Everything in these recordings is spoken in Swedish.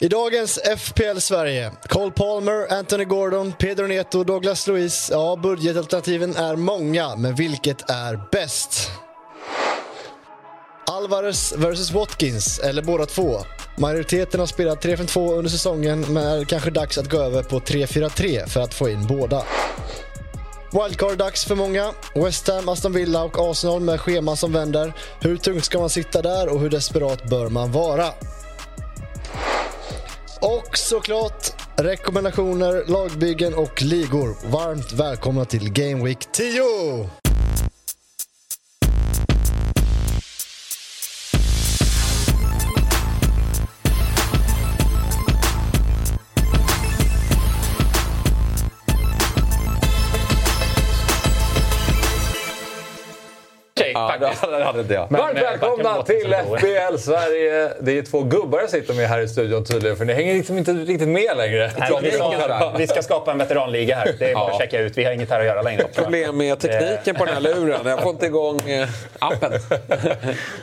I dagens FPL Sverige, Cole Palmer, Anthony Gordon, Pedro Neto, Douglas Luiz. Ja, budgetalternativen är många, men vilket är bäst? Alvarez vs Watkins, eller båda två. Majoriteten har spelat 3-5-2 under säsongen, men är kanske dags att gå över på 3-4-3 för att få in båda. Wildcard-dags för många. West Ham, Aston Villa och Arsenal med scheman som vänder. Hur tungt ska man sitta där och hur desperat bör man vara? Och såklart rekommendationer, lagbyggen och ligor. Varmt välkomna till Game Week 10! Ja, det hade inte jag. Men, Varmt men, välkomna till FBL Sverige. Det är två gubbar jag sitter med här i studion tydligen, för ni hänger liksom inte riktigt med längre. Nej, vi, ska, vi ska skapa en veteranliga här. Det är bara att checka ut. Vi har inget här att göra längre. Problem med tekniken på den här luren. Jag får inte igång eh, appen.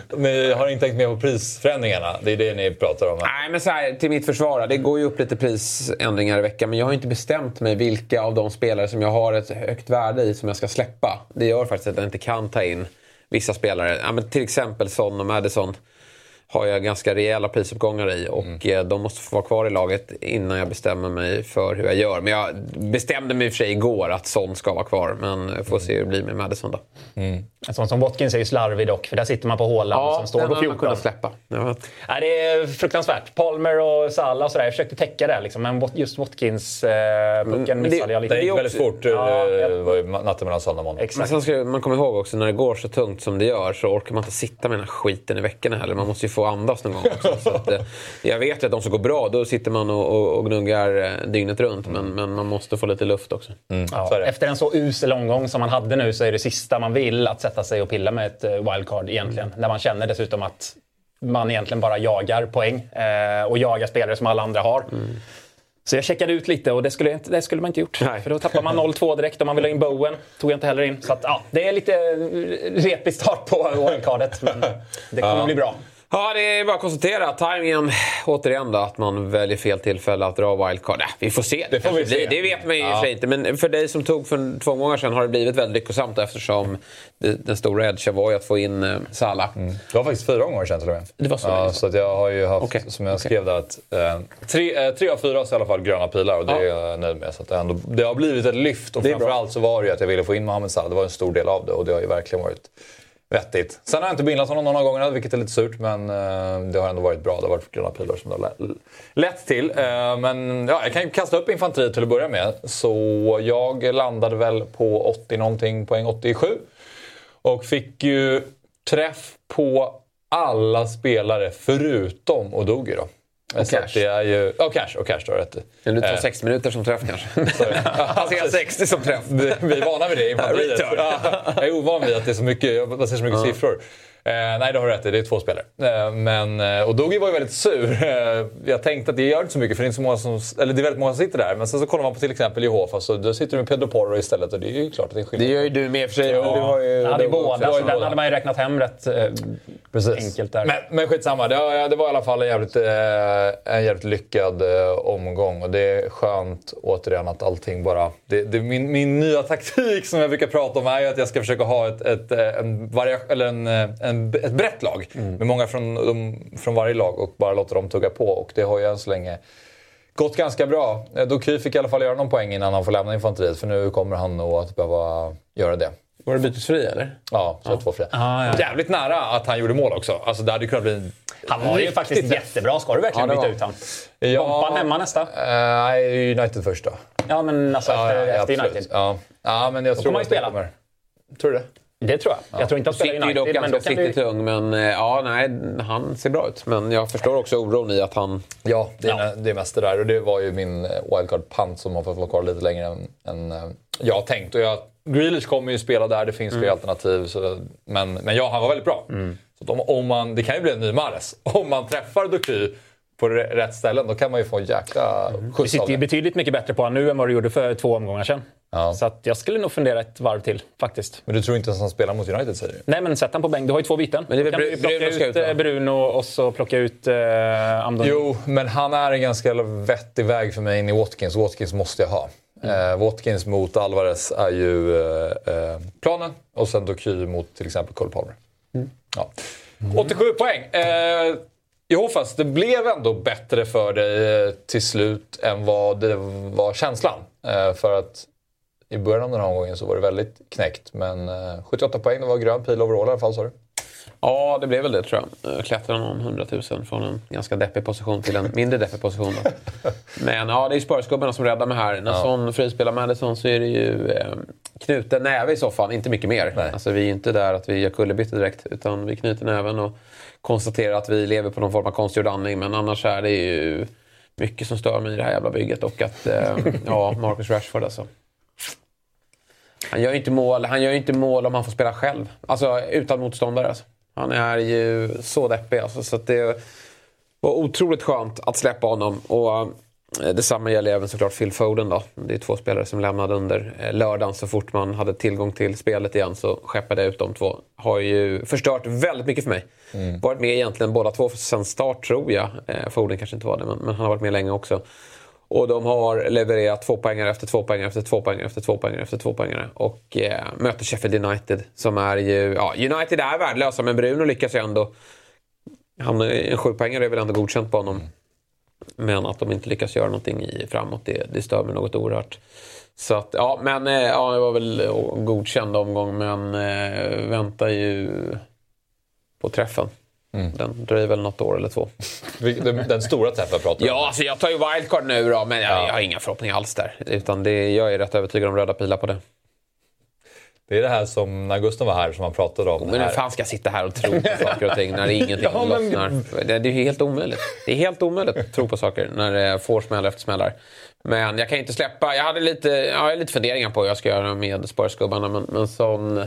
Ni har inte tänkt med på prisförändringarna? Det är det ni pratar om? Nej, men så här, till mitt försvar. Det går ju upp lite prisändringar i veckan. Men jag har inte bestämt mig vilka av de spelare som jag har ett högt värde i som jag ska släppa. Det gör faktiskt att jag inte kan ta in vissa spelare. Ja, men till exempel Son och Madison har jag ganska rejäla prisuppgångar i och mm. de måste få vara kvar i laget innan jag bestämmer mig för hur jag gör. Men jag bestämde mig i och för sig igår att Son ska vara kvar, men får se hur det blir med Madison då. Mm. En sån som Watkins är ju slarvig dock, för där sitter man på Haaland ja, som står på 14. Ja, släppa. Ja, det är fruktansvärt. Palmer och Salah och sådär, jag försökte täcka det liksom, men just Watkins-pucken eh, missade jag lite. Det gick väldigt fort, ja, ja. natten mellan söndag och måndag. Exakt. Men sen ska man komma ihåg också, när det går så tungt som det gör så orkar man inte sitta med den här skiten i veckorna heller. Man måste ju få andas någon gång också. så att, eh, jag vet att de som går bra, då sitter man och, och, och gnuggar eh, dygnet runt. Men, men man måste få lite luft också. Mm. Ja, efter en så usel omgång som man hade nu så är det sista man vill att sätta sig och pilla med ett eh, wildcard egentligen. Mm. När man känner dessutom att man egentligen bara jagar poäng eh, och jagar spelare som alla andra har. Mm. Så jag checkade ut lite och det skulle, det skulle man inte gjort. Nej. För då tappar man 0-2 direkt om man vill ha in Bowen. Tog jag inte heller in. Så att, ja, det är lite repig start på wildcardet. Men det kommer ja. bli bra. Ja, det är bara att konstatera. Timingen, återigen då, att man väljer fel tillfälle att dra wildcard. Äh, vi får se. Det, får vi se. det vet man ju ja. inte. Men för dig som tog för två månader sedan har det blivit väldigt lyckosamt eftersom den stora edgen var ju att få in uh, Salah. Mm. Det var faktiskt fyra gånger sedan till och med. Det var så? Ja, så att jag har ju haft, okay. som jag okay. skrev där, att eh, tre, eh, tre av fyra så i alla fall gröna pilar och det ja. är jag nöjd med. Så att det, ändå, det har blivit ett lyft och framförallt så var det ju att jag ville få in Mohamed Salah. Det var en stor del av det och det har ju verkligen varit Vettigt. Sen har jag inte bindlat honom någon av gångerna, vilket är lite surt. Men eh, det har ändå varit bra. Det har varit gröna pilar som det har lett till. Eh, men ja, jag kan ju kasta upp infanteriet till att börja med. Så jag landade väl på 80 någonting, poäng 87. Och fick ju träff på alla spelare förutom Odogi då. Och cash. Det är ju, och cash, och cash du har rätt Kan du ta 60 minuter som träff kanske? Han ser 60 som träff. Vi är vana vid det i Jag är ovan vid att det är så mycket, jag ser så mycket siffror. Eh, nej, det har du rätt i. Det är två spelare. Eh, men, eh, och Dogi var ju väldigt sur. Eh, jag tänkte att det gör inte så mycket för det är, inte så många som, eller det är väldigt många som sitter där. Men sen så kollar man på till exempel Jehovas och då sitter du med Pedro Porro istället och det är ju klart att det är skillnad. Det gör ju du med för sig. Ja, du har ju, ja, det är båda. Så den hade man ju räknat hem rätt eh, enkelt där. Men, men skitsamma. Det, var, det var i alla fall en jävligt, eh, en jävligt lyckad eh, omgång. Och det är skönt återigen att allting bara... Det, det, min, min nya taktik som jag brukar prata om är ju att jag ska försöka ha ett, ett, en, varia, eller en, en, ett brett lag. Mm. Med många från, de, från varje lag och bara låta dem tugga på. Och det har ju än så länge gått ganska bra. Doky fick i alla fall göra någon poäng innan han får lämna infanteriet. För nu kommer han nog att behöva göra det. Var det bytesfri eller? Ja, så ja. två fria. Ah, ja. Jävligt nära att han gjorde mål också. Alltså, det hade kunnat bli Han var ju faktiskt träff. jättebra. Ska du verkligen ja, byta ut honom? Ja, Bompan hemma nästa? Nej, uh, United först då. Ja, men alltså efter, ja, efter United. Ja. ja, men jag då tror kommer han ju spela. Kommer. Tror du det? Det tror jag. Ja. Jag tror inte han spelar United. Dock men då kan du... tung, men eh, ja, nej, han ser bra ut. Men jag förstår också oron i att han... Ja, det är, ja. det är mest det där. Och det var ju min eh, wildcard-pant som har fått vara kvar lite längre än, än eh, jag har tänkt. Och jag, Grealish kommer ju spela där, det finns mm. fler alternativ. Så, men, men ja, han var väldigt bra. Mm. Så om, om man, det kan ju bli en ny Mares. Om man träffar Doky på rätt ställen, då kan man ju få en jäkla Du skjuts av sitter ju betydligt mycket bättre på honom nu än vad du gjorde för två omgångar sedan. Ja. Så att jag skulle nog fundera ett varv till, faktiskt. Men du tror inte ens han spelar mot United, säger du? Nej, men sätt han på bänk. Du har ju två byten. Men det är kan du Bru- plocka Bruno ut ut, eh, Bruno och så plocka ut uh, Amdon. Jo, men han är en ganska vettig väg för mig in i Watkins. Watkins måste jag ha. Eh, Watkins mot Alvarez är ju eh, eh, planen. Och sen Doky mot till exempel Cole Palmer. Ja. 87 poäng. Eh, Jehofas, det blev ändå bättre för dig eh, till slut än vad det var känslan. Eh, för att i början av den här omgången så var det väldigt knäckt. Men eh, 78 poäng, det var grön pil overall i alla fall sa du. Ja, det blev väl det tror jag. Klättrade någon hundratusen från en ganska deppig position till en mindre deppig position. Då. Men ja, det är Spurs-gubbarna som räddar mig här. När Son frispelar Madison så är det ju eh, knuten näve i soffan, inte mycket mer. Nej. Alltså, vi är inte där att vi gör kullerbyttor direkt, utan vi knyter näven och konstaterar att vi lever på någon form av konstgjord andning. Men annars är det ju mycket som stör mig i det här jävla bygget och att, eh, ja, Marcus Rashford alltså. Han gör ju inte mål, han gör inte mål om han får spela själv. Alltså utan motståndare. Alltså. Han är ju så deppig alltså, så att det var otroligt skönt att släppa honom. Och detsamma gäller även såklart Phil Foden då. Det är två spelare som lämnade under eh, lördagen. Så fort man hade tillgång till spelet igen så skeppade jag ut de två. Har ju förstört väldigt mycket för mig. Varit med egentligen båda två sen start tror jag. Eh, Foden kanske inte var det, men, men han har varit med länge också. Och de har levererat två poängare efter två poängare efter två poängare efter två poängare efter två poängare. Och eh, möter Sheffield United som är ju... Ja, United är värdelösa men Bruno lyckas ju ändå... Han, en sjupoängare är väl ändå godkänt på honom. Men att de inte lyckas göra någonting i framåt, det, det stör mig något oerhört. Så att, ja, men eh, ja, det var väl godkänd omgång men eh, väntar ju på träffen. Den dröjer väl något år eller två. Den, den stora träffen pratar. Ja, alltså jag tar ju wildcard nu då, men jag, jag har inga förhoppningar alls där. Utan det, jag är rätt övertygad om röda pilar på det. Det är det här som när Gustav var här som han pratade om. Men hur fan ska jag sitta här och tro på saker och ting när ingenting Ja, men- lossnar? Det, det är helt omöjligt. Det är helt omöjligt att tro på saker när det får smäll efter smällar. Men jag kan inte släppa. Jag hade lite, ja, jag lite funderingar på hur jag ska göra med Spurs-gubbarna. Men, men sån...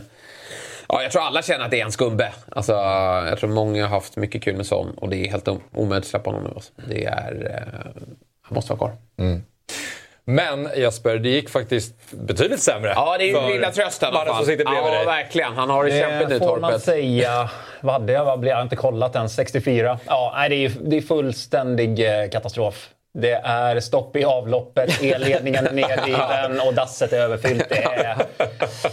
Ja, jag tror alla känner att det är en skumbe. Alltså, jag tror många har haft mycket kul med sån och det är helt om- omöjligt att släppa honom nu. Alltså. Det är... Eh, han måste vara kvar. Men Jesper, det gick faktiskt betydligt sämre. Ja, det är ju lilla trösten i alla fall. som sitter bredvid Ja, dig. verkligen. Han har det kämpigt nu, Det får man Torpet. säga. Vad hade jag? Vad blev jag? Har inte kollat än. 64. Ja, nej, det är, det är fullständig eh, katastrof. Det är stopp i avloppet, elledningen är nedriven och dasset är överfyllt. Det är...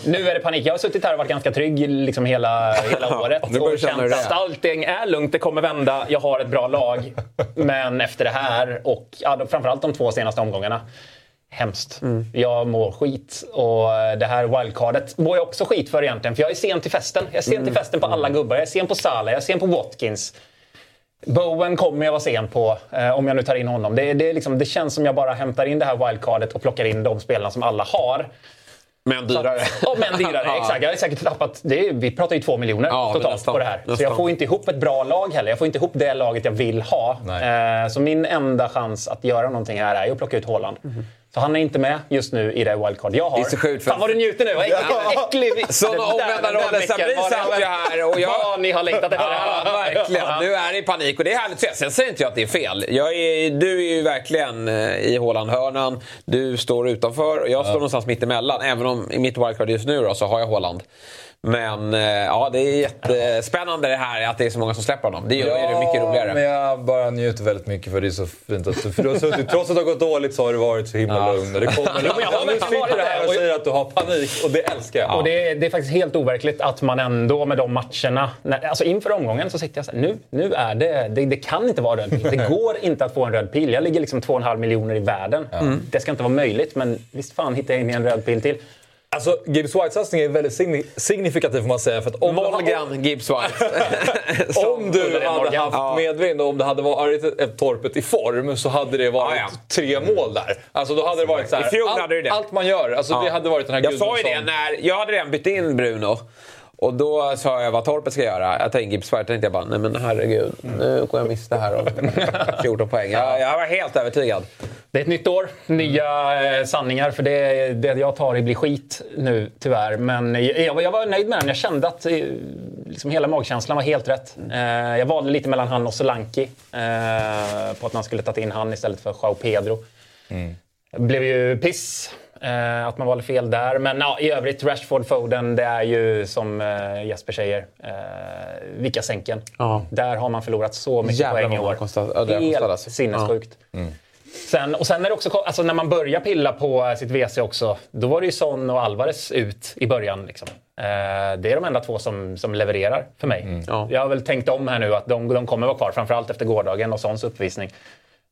Nu är det panik. Jag har suttit här och varit ganska trygg liksom hela, hela året Nu börjar och känt att är. allting är lugnt, det kommer vända, jag har ett bra lag. Men efter det här och ja, framförallt de två senaste omgångarna Hemskt. Mm. Jag mår skit. Och eh, det här wildcardet mår jag också skit för egentligen. För jag är sen till festen. Jag är sen Mm. till festen på alla gubbar. Jag är sen på Salah, jag är sen på Watkins. Bowen kommer jag vara sen på, eh, om jag nu tar in honom. Det, det, liksom, det känns som jag bara hämtar in det här wildcardet och plockar in de spelarna som alla har. Men dyrare. Ja, men dyrare. Exakt. Jag har säkert tappat... Är, vi pratar ju två miljoner Ja, totalt nästan. på det här. Så Nästan. jag får inte ihop ett bra lag heller. Jag får inte ihop det laget jag vill ha. Eh, så min enda chans att göra någonting här är att plocka ut Haaland. Så han är inte med just nu i det wildcard jag har. Det är så sjukt, för- Fan vad du njuter nu! Vad äcklig, äcklig, Såna Den där- omvända roller. Sabri satt ju här och jag- Vad ni har längtat efter det Ja, här. verkligen. Ja. Nu är det panik och det är härligt. Sen säger inte jag att det är fel. Jag är, du är ju verkligen eh, i Håland-hörnan. Du står utanför och jag står någonstans mitt emellan. Även om i mitt wildcard just nu då, så har jag Håland. Men eh, ja, det är jättespännande det här att det är så många som släpper honom. Det gör ju det mycket roligare. men jag bara njuter väldigt mycket för det är så fint att du... För du har suttit, trots att det har gått dåligt så har du varit så himla Ja. lugn. Det kommer, men jag har nu sitter du här och säger att du har panik och det älskar jag. Och det, är- det är faktiskt helt overkligt att man ändå med de matcherna... När, alltså inför omgången så sitter jag så här, nu, nu är det, det... Det kan inte vara röd pil. Det går inte att få en röd pil. Jag ligger liksom 2,5 miljoner i världen. Det ska inte vara möjligt, men visst fan hittar jag in en röd pil till. Alltså, Gibbs White-satsningen är väldigt signi- signifikativ får man säga. För att om, Molgan Gibbs White. om du hade Morgan. haft Ja. medvind och om det hade varit torpet i form så hade det varit Ja, ja. tre mål där. Alltså då hade det varit så här, I fjol allt, hade det det. allt man gör. Alltså, Ja. Det hade varit den här Jag sa ju det när jag hade redan bytt in Bruno. Och då sa jag vad Torpet ska göra. Jag in Gibbs White. tänkte jag bara, nej men herregud. Nu går jag miste här av 14 poäng. Jag, jag var helt övertygad. Det är ett nytt år, nya eh, sanningar. För det, det jag tar i blir skit nu, tyvär. Men jag, jag, var- nöjd med den. Jag kände att eh, liksom hela magkänslan var helt rätt. Eh, jag valde lite mellan han och Solanki. På att man skulle tagit in han istället för Joao Pedro. Mm. Det blev ju piss. Att man valde fel där. Men ja, i övrigt, Rashford, Foden, det är ju som eh, Jesper säger, eh, vilka sänken. Ja. Där har man förlorat så mycket Jävlar poäng i år. Kostat, ja, Helt alltså. sinnessjukt. Ja. Mm. Sen, och sen är det också, alltså när man börjar pilla på sitt WC också, då var det ju Son och Alvarez ut i början. Liksom. Eh, det är de enda två som, som levererar för mig. Mm. Ja. Jag har väl tänkt om här nu att de, de kommer vara kvar, framförallt efter gårdagen och Sons uppvisning.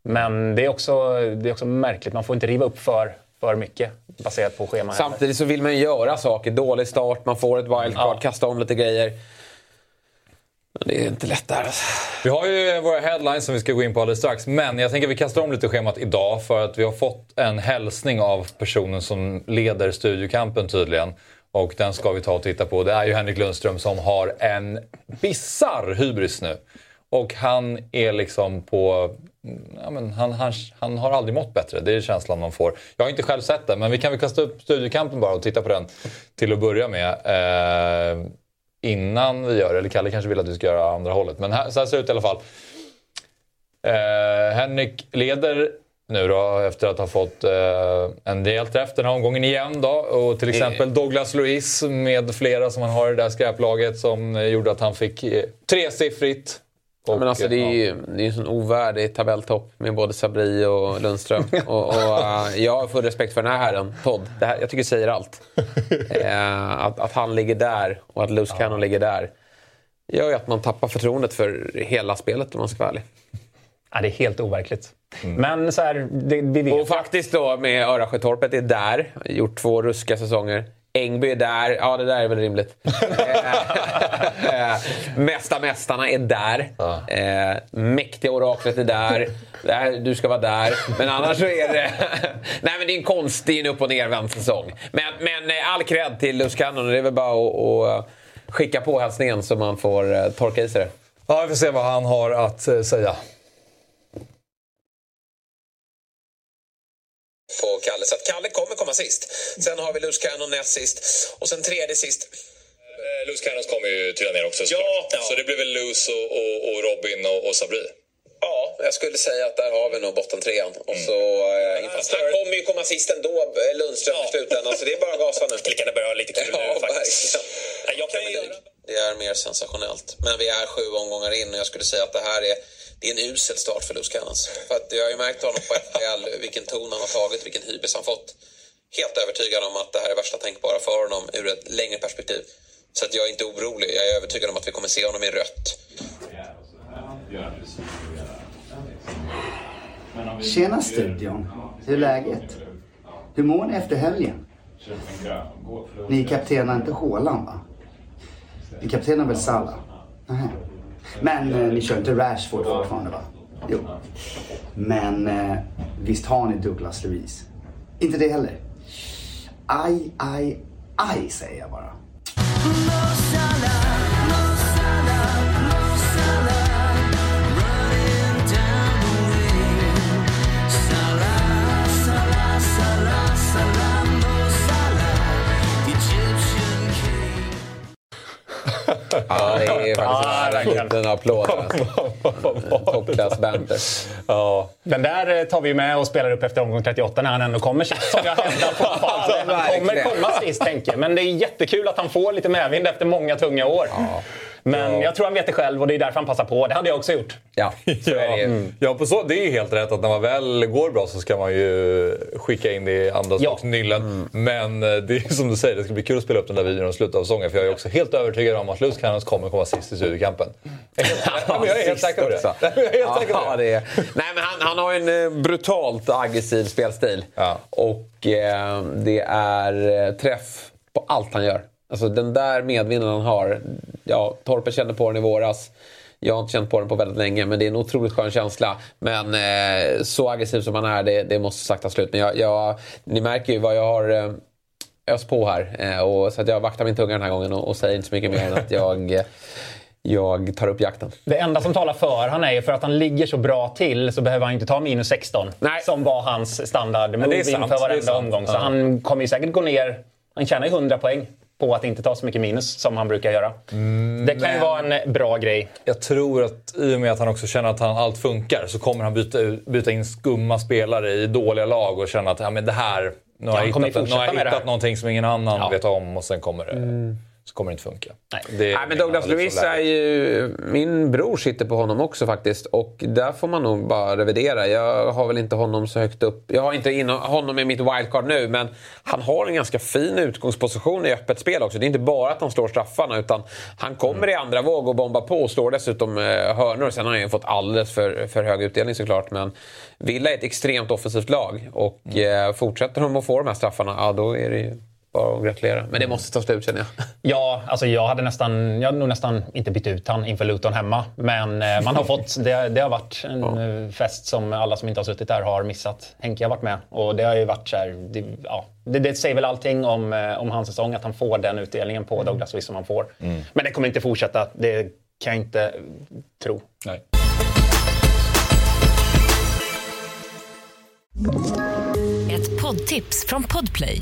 Men det är, också, det är också märkligt, man får inte riva upp för, för mycket baserat på schema. Samtidigt så vill man ju göra saker. Dålig start, man får ett wildcard, ja. kasta om lite grejer. Men det är inte lätt där. Vi har ju våra headlines som vi ska gå in på alldeles strax. Men jag tänker att vi kastar om lite schemat idag för att vi har fått en hälsning av personen som leder studiokampen tydligen. Och den ska vi ta och titta på. Det är ju Henrik Lundström som har en bizarr hybris nu. Och han är liksom på... Ja, men han, han, han har aldrig mått bättre, det är känslan man får. Jag har inte själv sett den, men vi kan väl kasta upp studiokampen bara och titta på den till att börja med. Eh, innan vi gör det. Eller Kalle kanske vill att vi ska göra andra hållet. Men här, så här ser det ut i alla fall. Eh, Henrik leder nu då efter att ha fått eh, en del träff den här omgången igen. Då. Och till exempel Douglas Luiz med flera som han har i det där skräplaget som eh, gjorde att han fick eh, tresiffrigt och, ja, men alltså, det är ju det är en sån ovärdig tabelltopp med både Sabri och Lundström. och, och uh, jag har full respekt för den här herren, Todd. Det här, jag tycker det säger allt. uh, att, att, han ligger där och att Luz Cannon ja. ligger där gör ju att man tappar förtroendet för hela spelet om man ska vara ärlig. Ja, det är helt overkligt. Mm. Men så här, det, vi vet Och faktiskt då med Örasjötorpet är där. Gjort två ruska säsonger. Engby är där. Ja, det där är väl rimligt. Mästa mästarna är där. Ja. Eh, mäktiga oraklet är där. Du ska vara där. Men annars så är det... Nej, men det är en konstig upp och nervänd säsong. Men, men eh, all cred till Luskanon. Det är väl bara att, skicka på hälsningen så man får eh, torka i sig det. Ja, vi får se vad han har att säga. På Kalle. Så att Kalle kommer komma sist. Sen har vi Luz Cannon näst sist och sen tredje sist. Eh, Luz Cannons kommer ju trilla ner också ja, ja. Så det blir väl Luz och, och, och Robin och, och Sabri. Ja, jag skulle säga att där har vi nog bottentrean. Och så, mm. eh, han kommer ju komma sist ändå, eh, Lundström, ja. i slutändan. Så det är bara att gasa nu. Skulle kunna börja lite kul ja, nu faktiskt. Jag kan göra... Det är mer sensationellt. Men vi är sju omgångar in och jag skulle säga att det här är det är en usel start för Luz Cannons. För att jag har ju märkt honom på FPL, vilken ton han har tagit, vilken hybris han fått. Helt övertygad om att det här är värsta tänkbara för honom ur ett längre perspektiv. Så att jag är inte orolig. Jag är övertygad om att vi kommer se honom i rött. Tjena studion! Hur är läget? Hur mår ni efter helgen? Ni kaptenar inte Håland va? Ni kaptenar väl Salah? Nähä. Men eh, ni kör inte Rashford fortfarande va? Jo. Men eh, visst har ni Douglas Luiz? Inte det heller? Aj, aj, aj säger jag bara. Ja, det är faktiskt en liten applåd. Toppklass banter. Ja. Den där eh, tar vi med och spelar upp efter omgång 38 när han ändå kommer sist. Som jag hävdar fortfarande. Han kommer komma sist, tänker jag. Men det är jättekul att han får lite medvind efter många tunga år. Ja. Men ja. jag tror han vet det själv och det är därför han passar på. Det hade jag också gjort. Ja, så ja. är det mm. Ja, på så, det är ju helt rätt att när man väl går bra så ska man ju skicka in det i andras ja. nyllen. Mm. Men eh, det är som du säger, det ska bli kul att spela upp den där videon i slutet av säsongen. För jag är också helt övertygad om att Luz Cannons kommer komma sist i studiekampen. ja, jag är helt säker på det. Jag är helt säker på det. det Nej, men han, han har en eh, brutalt aggressiv spelstil. Och eh, det är eh, träff på allt han gör. Alltså den där medvinden han har. Ja, Torpe kände på den i våras. Jag har inte känt på den på väldigt länge, men det är en otroligt skön känsla. Men eh, så aggressiv som han är, det, det måste sagt ta slut. Men jag, jag, ni märker ju vad jag har eh, öst på här. Eh, och, så att jag vaktar min tunga den här gången och, och säger inte så mycket mer än att jag eh, jag tar upp jakten. Det enda som talar för han är ju för att han ligger så bra till så behöver han inte ta minus 16. Nej. Som var hans standard move inför varenda omgång. Så ja. han kommer ju säkert gå ner. Han tjänar ju 100 poäng på att inte ta så mycket minus som han brukar göra. Mm, det kan men... ju vara en bra grej. Jag tror att i och med att han också känner att han, allt funkar så kommer han byta, byta in skumma spelare i dåliga lag och känna att ja, men det här, nu har ja, jag hittat, nu har jag hittat någonting som ingen annan ja. vet om och sen kommer det. Mm så kommer det inte funka. Nej, det, Nej men Douglas Lewis är ju... Min bror sitter på honom också faktiskt. Och där får man nog bara revidera. Jag har väl inte honom så högt upp. Jag har inte in honom i mitt wildcard nu. Men han har en ganska fin utgångsposition i öppet spel också. Det är inte bara att han slår straffarna. Utan han kommer mm. i andra våg och bombar på och slår dessutom eh, hörnor. Sen har han ju fått alldeles för, för hög utdelning såklart. Men Villa är ett extremt offensivt lag. Och mm. eh, fortsätter de att få de här straffarna, ja då är det ju bara att gratulera. Men det måste ta slut känner jag. Ja, alltså jag hade nästan, jag hade nog nästan inte bytt ut han inför Luton hemma. Men eh, man har fått, det, det har varit en ja. Eh, fest som alla som inte har suttit där har missat. Henke har varit med och det har ju varit så här, det, ja, det, det säger väl allting om, eh, om hans säsong att han får den utdelningen på mm. Douglas Luiz som han får. Mm. Men det kommer inte fortsätta, det kan jag inte tro. Nej. Ett poddtips från Podplay.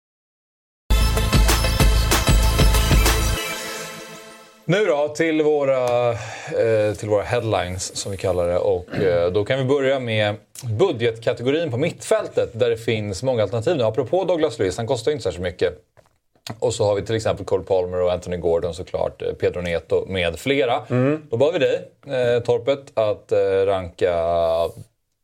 Nu då till våra, eh, till våra headlines som vi kallar det. Och, eh, då kan vi börja med budgetkategorin på mittfältet där det finns många alternativ nu. Apropå Douglas Luiz, han kostar inte särskilt mycket. Och så har vi till exempel Cole Palmer och Anthony Gordon såklart, eh, Pedro Neto med flera. Mm. Då bad vi dig, eh, Torpet, att eh, ranka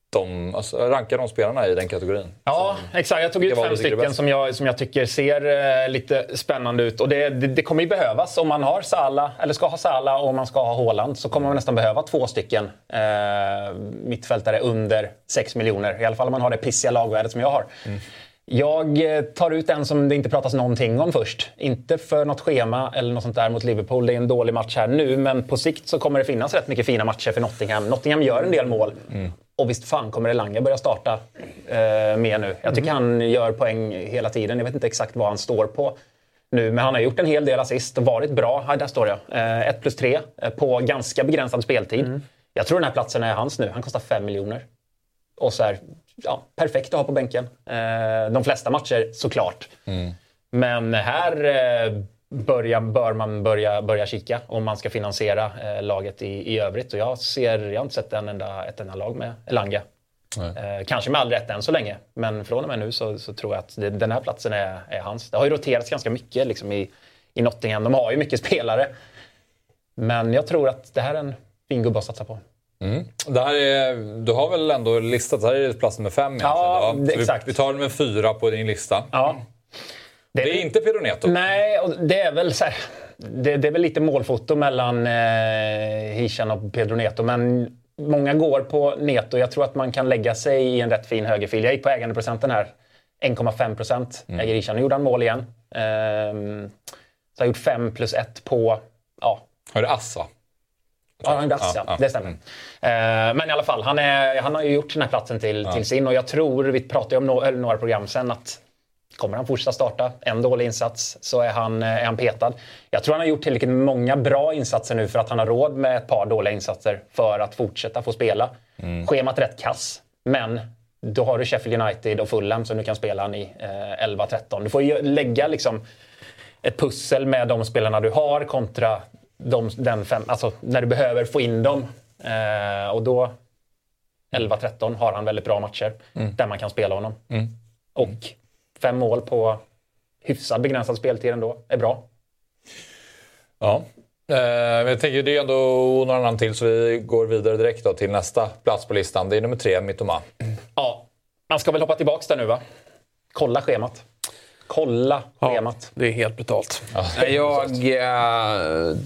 de, alltså, ranka de spelarna i den kategorin. Ja, exakt. Jag tog ut fem stycken som jag, som jag tycker ser eh, lite spännande ut. Och det, det, det, kommer ju behövas om man har Sala, eller ska ha Sala och man ska ha Håland så kommer man nästan behöva två stycken eh, mittfältare under 6 miljoner. I alla fall om man har det pissiga lagvärdet som jag har. Mm. Jag eh, tar ut en som det inte pratas någonting om först. Inte för något schema eller något sånt där mot Liverpool. Det är en dålig match här nu, men på sikt så kommer det finnas rätt mycket fina matcher för Nottingham. Nottingham gör en del mål. Mm. Och visst fan kommer Elanga börja starta eh, mer nu. Jag tycker mm. han gör poäng hela tiden. Jag vet inte exakt vad han står på nu, men han har gjort en hel del assist och varit bra. Här, där står jag. 1 eh, plus 3 eh, på ganska begränsad speltid. Mm. Jag tror den här platsen är hans nu. Han kostar 5 miljoner. Och så här, ja, perfekt att ha på bänken. Eh, de flesta matcher såklart. Mm. Men här eh, börja, bör man börja, börja kika om man ska finansiera eh, laget i, i övrigt. Och jag, ser, jag har inte sett en enda, ett enda lag med Elanga. Eh, kanske med all rätt än så länge, men från och med nu så, så tror jag att det, den här platsen är, är, hans. Det har ju roterats ganska mycket liksom, i, i Nottingham. De har ju mycket spelare. Men jag tror att det här är en fin gubbe att satsa på. Mm. Det här är, du har väl ändå listat, det här är plats nummer fem? Ja, ja. exakt. Vi, vi tar nummer fyra på din lista. Ja. Det är, det är inte Pedro Neto. Nej, och det är väl så här, det, det, är väl lite målfoto mellan eh, Hishan och Pedro Neto. Men många går på Neto. Jag tror att man kan lägga sig i en rätt fin högerfil. Jag gick på ägandeprocenten här. 1,5 procent mm. äger Hishan. Nu gjorde han mål igen. Ehm, så har gjort 5 plus 1 på... Ja. Har du ass han ass, ja. Det stämmer. Mm. Ehm, men i alla fall, han, är, han har ju gjort den här platsen till, till sin. Och jag tror, vi pratade ju om no några program sen, att Kommer han fortsätta starta en dålig insats så är han, är han petad. Jag tror han har gjort tillräckligt många bra insatser nu för att han har råd med ett par dåliga insatser för att fortsätta få spela. Mm. Schemat rätt kass, men då har du Sheffield United och Fulham som du kan spela han i eh, 11-13. Du får ju lägga liksom ett pussel med de spelarna du har kontra de, den fem, alltså när du behöver få in dem. Eh, och då 11-13 har han väldigt bra matcher mm. där man kan spela honom. Mm. Och fem mål på hyfsat begränsad speltid ändå är bra. Ja. Eh, jag tänker det är ändå några namn till så vi går vidare direkt då till nästa plats på listan. Det är nummer tre, Mittoma. Ja, man ska väl hoppa tillbaka där nu va? Kolla schemat. Kolla schemat. Ja, det är helt brutalt. Ja, jag äh,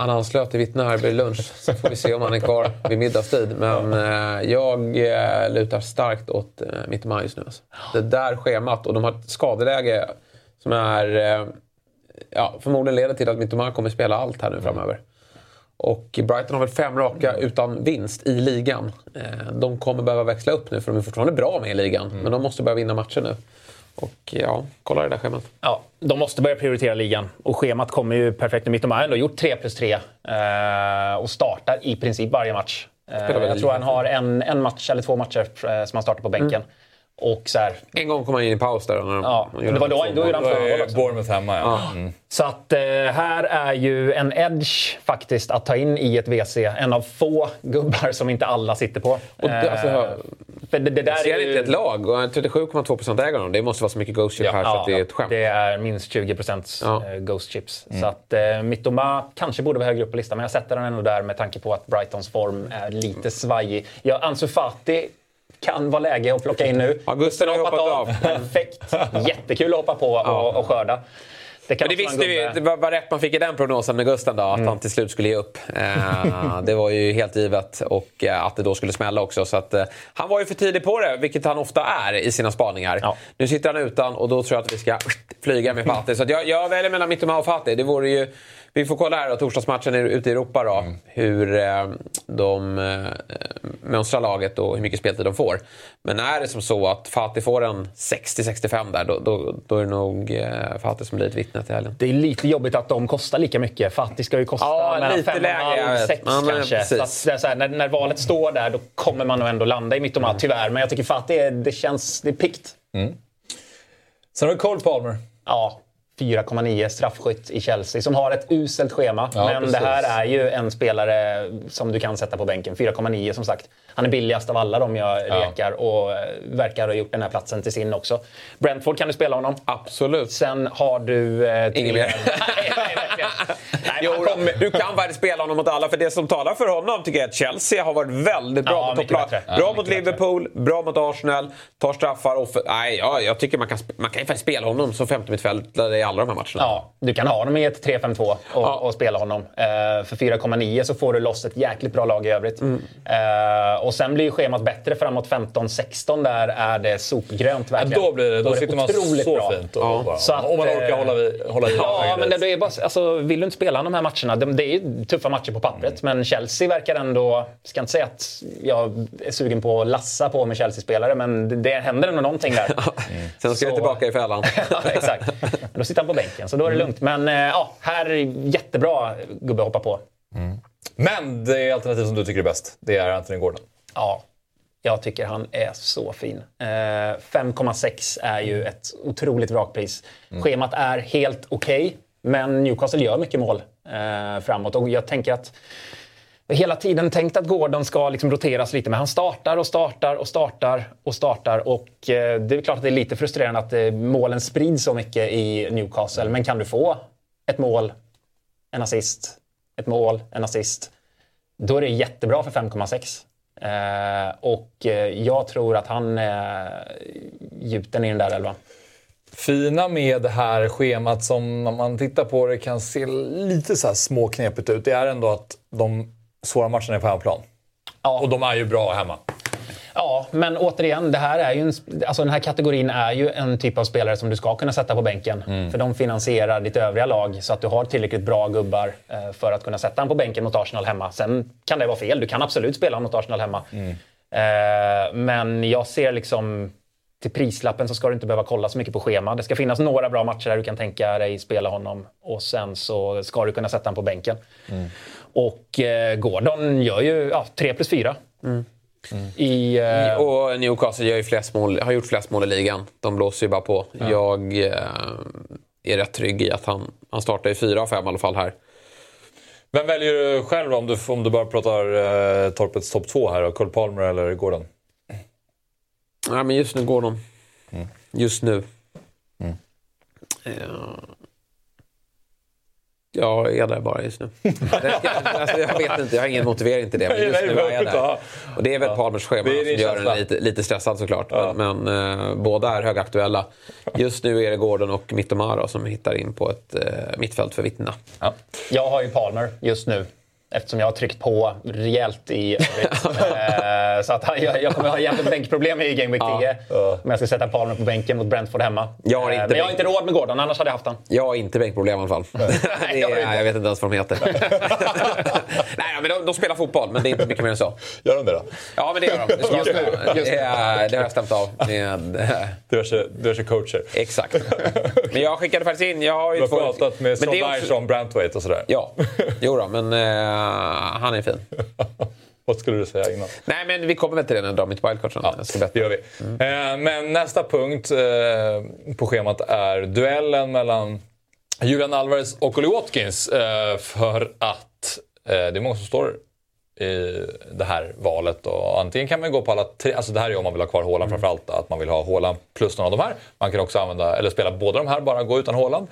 han anslöt till vittne här vid lunch, så får vi se om han är kvar vid middagstid. Men eh, jag eh, lutar starkt åt eh, Mittema just nu. Alltså. Det där schemat och de har ett skadeläge som är... Eh, ja, förmodligen leder till att Mittema kommer spela allt här nu framöver. Och Brighton har väl fem raka utan vinst i ligan. Eh, de kommer behöva växla upp nu för de är fortfarande bra med i ligan. Mm. Men de måste börja vinna matcher nu. Och ja, kolla det där schemat. Ja, de måste börja prioritera ligan. Och schemat kommer ju perfekt nu. De har ändå gjort 3 plus 3 eh, och startar i princip varje match. Eh, jag tror han har en, en match eller två matcher eh, som han startar på bänken. Mm. Och så här, en gång kom han in i paus där. När ja, det var då, då gjorde han två. Bournemouth hemma, ja. Mm. Så att eh, här är ju en edge faktiskt att ta in i ett WC. En av få gubbar som inte alla sitter på. Och det, alltså, för det, det där ser är ju... inte ett lag och 37,2% äger honom. Det måste vara så mycket Ghost Chip ja, här så ja, att det är ett skämt. Det är minst 20% ja. Eh, Ghost Chips. Mm. Så att eh, Mittoma kanske borde vara högre upp på listan, men jag sätter den ändå där med tanke på att Brightons form är lite svajig. Ja, Ansu Fati kan vara läge att plocka in nu. Augusten har hoppat av. Perfekt. Jättekul att hoppa på och, och skörda. Det, kan Men det visste vi, det var, var rätt man fick i den prognosen med Gusten då, att mm. han till slut skulle ge upp. Eh, det var ju helt givet och eh, att det då skulle smälla också. Så att, eh, han var ju för tidig på det, vilket han ofta är i sina spaningar. Ja. Nu sitter han utan och då tror jag att vi ska flyga med Fatih. Så jag, jag väljer mellan Mittoma och Fatih. Det vore ju vi får kolla här då, torsdagsmatchen ute i Europa då. Mm. Hur eh, de eh, mönstrar laget och hur mycket speltid de får. Men är det som så att Fatih får en 60-65 där, då, då, då, är det nog eh, Fatih som blir ett vittne till helgen. Det är lite jobbigt att de kostar lika mycket. Fatih ska ju kosta ja, mellan 5,5 6 kanske. Så så här, när, när, valet står där, då kommer man nog ändå landa i mittomat, mm. tyvärr. Men jag tycker Fatih, det känns det är pikt. Mm. Sen har du Cole Palmer. Ja, 4,9 straffskytt i Chelsea som har ett uselt schema. Ja, men precis. det här är ju en spelare som du kan sätta på bänken. 4,9 som sagt. Han är billigast av alla de jag ja. rekar och eh, verkar ha gjort den här platsen till sin också. Brentford kan du spela honom. Absolut. Sen har du... Eh, Inget mer. Du kan faktiskt spela honom mot alla, för det som talar för honom tycker jag är att Chelsea har varit väldigt bra ja, mot topplag. Bra ja, mot Liverpool, bättre. bra mot Arsenal, tar straffar. Och för... Nej, ja, jag tycker man kan, man kan faktiskt spela honom som femte mittfältare alla de här matcherna. Ja, du kan ha honom i ett 3-5-2 och, ja. och, spela honom. Uh, för 4,9 så får du loss ett jäkligt bra lag i övrigt. Mm. Uh, och sen blir ju schemat bättre framåt 15-16. Där är det sopgrönt verkligen. Ja, då blir det. Då, då sitter man så bra. fint. Ja. Så att, om man orkar hålla, vid, hålla i. Ja, men det, det är bara, alltså, vill du inte spela de här matcherna, det, det är tuffa matcher på pappret. Mm. Men Chelsea verkar ändå... Jag ska inte säga att jag är sugen på att lassa på med Chelsea-spelare, men det, det händer ändå någonting där. Mm. Sen ska så... du tillbaka i fällan. ja, exakt. Då sitter han på bänken, så då är det mm. lugnt. Men eh, ja, här är jättebra gubbe att hoppa på. Mm. Men det alternativ som du tycker är bäst, det är Anthony Gordon. Ja, jag tycker han är så fin. 5,6 eh, är ju ett otroligt vrakpris. Mm. Schemat är helt okej, okay, men Newcastle gör mycket mål eh, framåt. Och jag tänker att hela tiden tänkt att Gordon ska liksom roteras lite, men han startar och startar och startar och startar. Och eh, det är klart att det är lite frustrerande att eh, målen sprids så mycket i Newcastle. Men kan du få ett mål, en assist, ett mål, en assist. Då är det jättebra för 5,6. Eh, och eh, jag tror att han är gjuten i den där elvan. Fina med det här schemat som när man tittar på det kan se lite så här småknepigt ut. Det är ändå att de svåra matcherna är på hemmaplan. Ja. Och de är ju bra hemma. Ja, men återigen, det här är ju en, alltså den här kategorin är ju en typ av spelare som du ska kunna sätta på bänken. Mm. För de finansierar ditt övriga lag så att du har tillräckligt bra gubbar eh, för att kunna sätta honom på bänken mot Arsenal hemma. Sen kan det vara fel, du kan absolut spela mot Arsenal hemma. Mm. Eh, men jag ser liksom till prislappen så ska du inte behöva kolla så mycket på schema. Det ska finnas några bra matcher där du kan tänka dig spela honom och sen så ska du kunna sätta honom på bänken. Mm. Och eh, Gordon gör ju ja, 3 plus 4. Mm. Mm. I, uh... Och Newcastle gör ju flest mål, har gjort flest mål i ligan. De blåser ju bara på. Ja. Jag uh, är rätt trygg i att han, han startar i fyra av fem i alla fall här. Vem väljer du själv om du, om du bara pratar uh, Torpets topp två här? Cole Palmer eller Gordon? Ja, men just nu Gordon. Mm. Just nu. Mm. Jag är där bara just nu. alltså, jag vet inte, jag har ingen motivering till det. Men just nu är jag där. Och det är väl Palmers schema som gör en lite, lite stressad såklart. Ja. Men, men eh, båda är högaktuella. Just nu är det Gordon och Mittomara som hittar in på ett eh, mittfält för vittnena. Ja. Jag har ju Palmer just nu. Eftersom jag har tryckt på rejält i övrigt. Eh, så att jag, jag kommer ha jävligt bänkproblem i Game Week 10. Om jag ska sätta Palmer på bänken mot Brentford hemma. Jag har Eh, inte men jag har inte råd med Gordon, annars hade jag haft han. Jag har inte bänkproblem i alla fall. det jag inte. jag vet inte ens vad de heter. Nej, men de, de spelar fotboll, men det är inte mycket mer än så. Gör de det då? Ja, men det gör de. Det, Just nu. de. det, är- det har jag stämt av med... Diverse, diverse coacher. Exakt. Men jag skickade faktiskt in... Jag har ju Du har två- pratat med Dyche också- om Brantwaite och sådär. Ja, jo då, men eh, han är fin. Vad skulle du säga innan? Nej, men vi kommer väl till det när jag drar mitt wildcard sen. Ska Det gör vi. Eh, men nästa punkt eh, på schemat är duellen mellan Julian Alvarez och Ollie Watkins. Eh, för att eh, det är många som står i det här valet. Och antingen kan man gå på alla tre, alltså det här är om man vill ha kvar Haaland framförallt, att man vill ha Haaland plus någon av de här. Man kan också använda, eller spela båda de här, bara gå utan Haaland.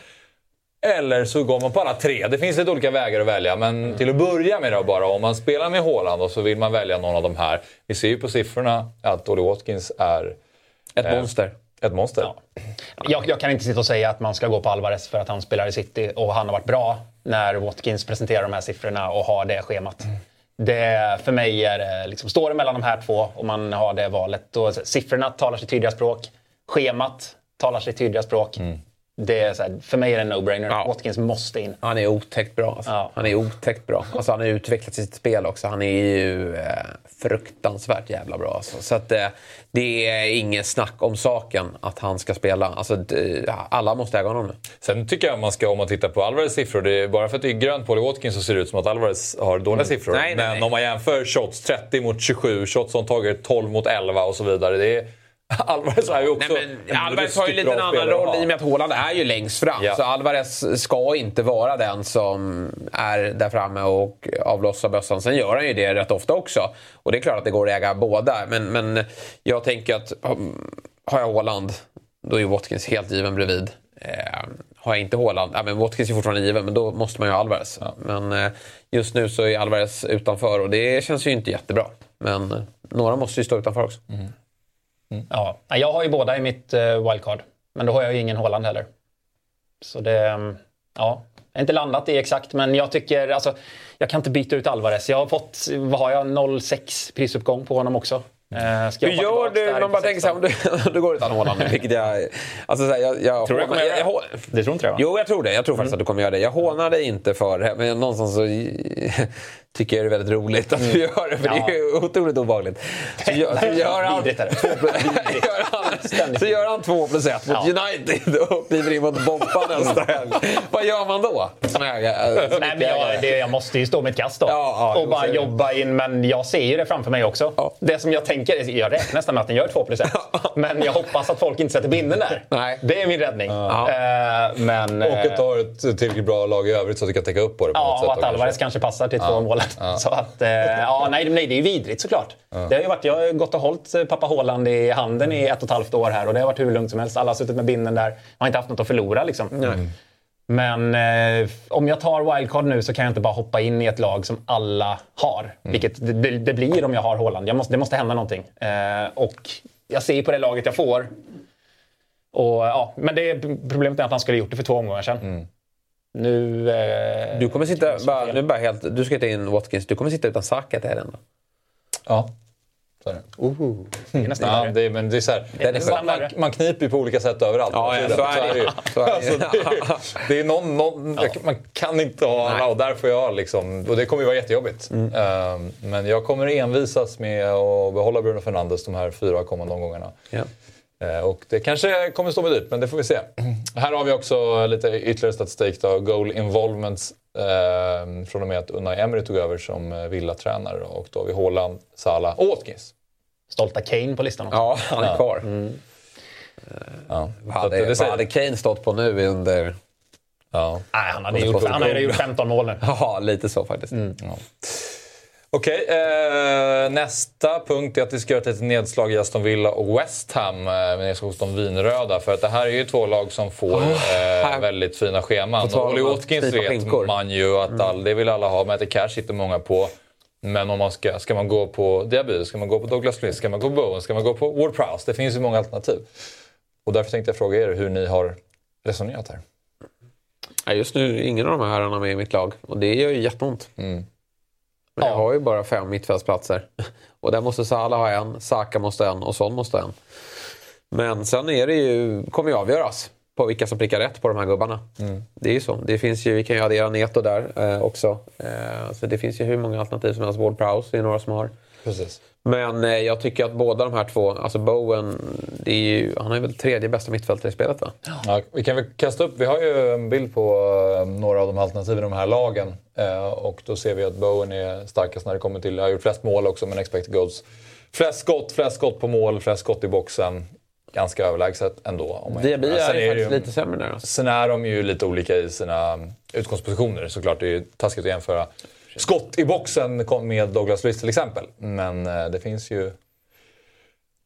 Eller så går man på alla tre. Det finns lite olika vägar att välja. Men till att börja med då bara, om man spelar med Haaland och så vill man välja någon av de här. Vi ser ju på siffrorna att Ollie Watkins är Ett Eh, monster. ett monster. Jag, jag kan inte sitta och säga att man ska gå på Alvarez för att han spelar i City och han har varit bra när Watkins presenterar de här siffrorna och har det schemat. Det, för mig är det, liksom, står det mellan de här två och man har det valet. Och siffrorna talar sitt tydliga språk. Schemat talar sitt tydliga språk. Det är så här, för mig är det en no-brainer. Ja. Watkins måste in. Han är otäckt bra. Alltså. Ja. Han är otäckt bra. Alltså, han har utvecklat sitt spel också. Han är ju eh, fruktansvärt jävla bra. Alltså. Så att, eh, det är inget snack om saken att han ska spela. Alltså, alla måste äga honom nu. Sen tycker jag man ska, om man tittar på Alvarez siffror, det är, bara för att det är grönt på Watkins så ser det ut som att Alvarez har dåliga siffror. Nej, nej, Men nej. om man jämför shots 30 mot 27, shots som taget 12 mot 11 och så vidare. Det är, Alvarez är ju också Nej, men en Alvarez har ju lite en annan roll i och med att Haaland är ju längst fram. Ja. Så Alvarez ska inte vara den som är där framme och avlossar bössan. Sen gör han ju det rätt ofta också. Och det är klart att det går att äga båda. Men, men jag tänker att har jag Haaland, då är ju Watkins helt given bredvid. Eh, har jag inte Haaland, ja, men Watkins är fortfarande given, men då måste man ju ha Alvarez. Men eh, just nu så är Alvarez utanför och det känns ju inte jättebra. Men eh, några måste ju stå utanför också. Ja. Nej, Jag har ju båda i mitt eh, wildcard. Men då har jag ju ingen Haaland heller. Så det... mm, Ja, jag har inte landat i exakt, men jag tycker... Alltså, jag kan inte byta ut Alvarez. Jag har fått, vad har jag, 0,6 prisuppgång på honom också. Ska Hur jag gör du? Man bara tänker så här, om 16? du, du går utan Haaland nu, vilket jag... Alltså så här, jag, jag, Tror du jag kommer det? jag, Det tror inte jag va? Jo, jag tror det. Jag tror faktiskt att du kommer göra det. Jag hånar dig inte för det, men någonstans så tycker jag det är väldigt roligt att du gör det, för det är otroligt obehagligt. Så gör, så gör han... Gör han, så gör han två plus ett mot Ja. United och kliver in mot Bompa nästa helg. Vad gör man då? Som ägare, som Nej, men jag, det, jag måste ju stå mitt kast då. Ja, ja, och bara det. jobba in. Men jag ser ju det framför mig också. Ja. Det som jag tänker, jag räknar nästan med att den gör 2 plus 1. Men jag hoppas att folk inte sätter binden där. Nej. Det är min räddning. Ja. Eh, men, Och eh, att ha ett tillräckligt bra lag i övrigt så att du kan täcka upp på det på Ja, och att Alvarez kanske. kanske passar till två mål. Så att, eh, ja, nej, nej, det är ju vidrigt såklart. Det har ju varit, jag har gått och hållit eh, pappa Haaland i handen i ett och ett halvt år här och det har varit hur lugnt som helst. Alla har suttit med binden där. Man har inte haft något att förlora liksom. Men eh, om jag tar wildcard nu så kan jag inte bara hoppa in i ett lag som alla har. Vilket det, det blir om jag har Haaland. Jag måste, det måste hända någonting. Eh, och jag ser på det laget jag får. Och, ja, men det, problemet är att han skulle ha gjort det för två omgångar sedan. Nu... Eh, Du kommer sitta, bara, nu bara helt, du ska ta in Watkins, du kommer sitta utan Saka till helgen då? Ja. Så är det. Det är nästan Ja, det är, men det är så här, är nästan man, man, man kniper ju på olika sätt överallt. Ja, ja, det. så är det. Så är det ju. Alltså, det, är, det är någon, någon, Man kan inte ha alla och där får jag liksom... Och det kommer ju vara jättejobbigt. Mm. Ehm, men jag kommer envisas med att behålla Bruno Fernandes de här fyra kommande omgångarna. Ja. Eh, Och det kanske kommer stå mig dyrt, men det får vi se. Här har vi också lite ytterligare statistik. Då. Goal involvements eh, från och med att Unai Emery tog över som eh, Villa-tränare. Och då har vi Haaland, Salah och Watkins. Stolta Kane på listan också. Ja, han är kvar. Ja. Vad Så att hade, det vad hade Kane stått på nu under... Ja. Nej, han hade gjort, han hade gjort 15 mål nu. Ja, lite så faktiskt. Okej, eh, nästa punkt är att vi ska göra ett litet nedslag i Aston Villa och West Ham. Eh, men jag ska hos de vinröda. För att det här är ju två lag som får eh, här- väldigt fina scheman. Att Watkins vet skinkor. man ju att all, det vill alla ha. Mäter Cash sitter många på. Men om man ska, ska man gå på Diaby, ska man gå på Douglas Luiz, ska man gå på Bowen, ska man gå på Ward Prowse? Det finns ju många alternativ. Och därför tänkte jag fråga er hur ni har resonerat här. Just nu är ingen av de här herrarna med i mitt lag och det gör ju jätteont. Men jag har ju bara fem mittfältsplatser. Och där måste Salah ha en, Saka måste ha en och Son måste ha en. Men sen är det ju, kommer ju avgöras på vilka som prickar rätt på de här gubbarna. Mm. Det är ju så. Det finns ju, vi kan ju addera Neto där eh, också. Eh, så det finns ju hur många alternativ som helst. Ward Prowse är några som har. Precis. Men eh, jag tycker att båda de här två, alltså Bowen, det är ju, han är väl tredje bästa mittfältare i spelet va? Ja, vi kan väl kasta upp, vi har ju en bild på uh, några av de alternativen i de här lagen. Uh, och då ser vi att Bowen är starkast när det kommer till, har gjort flest mål också men expected goals. Flest skott, flest skott på mål, flest skott i boxen. Ganska överlägset ändå. Diaby är, är faktiskt lite sämre där. Alltså. Sen är de ju lite olika i sina utgångspositioner såklart. Det är ju taskigt att jämföra skott i boxen med Douglas Luiz till exempel. Men eh, det finns ju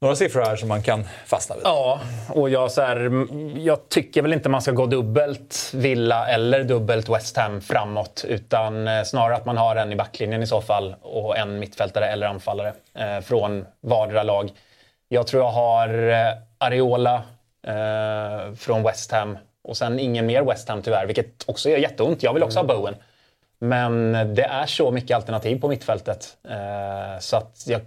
några siffror här som man kan fastna vid. Ja, och jag, så här, jag tycker väl inte man ska gå dubbelt Villa eller dubbelt West Ham framåt. Utan eh, snarare att man har en i backlinjen i så fall och en mittfältare eller anfallare eh, från vardera lag. Jag tror jag har eh, Areola eh, från West Ham och sen ingen mer West Ham tyvärr, vilket också gör jätteont. Jag vill också mm. ha Bowen. Men det är så mycket alternativ på mittfältet. Eh, så att jag,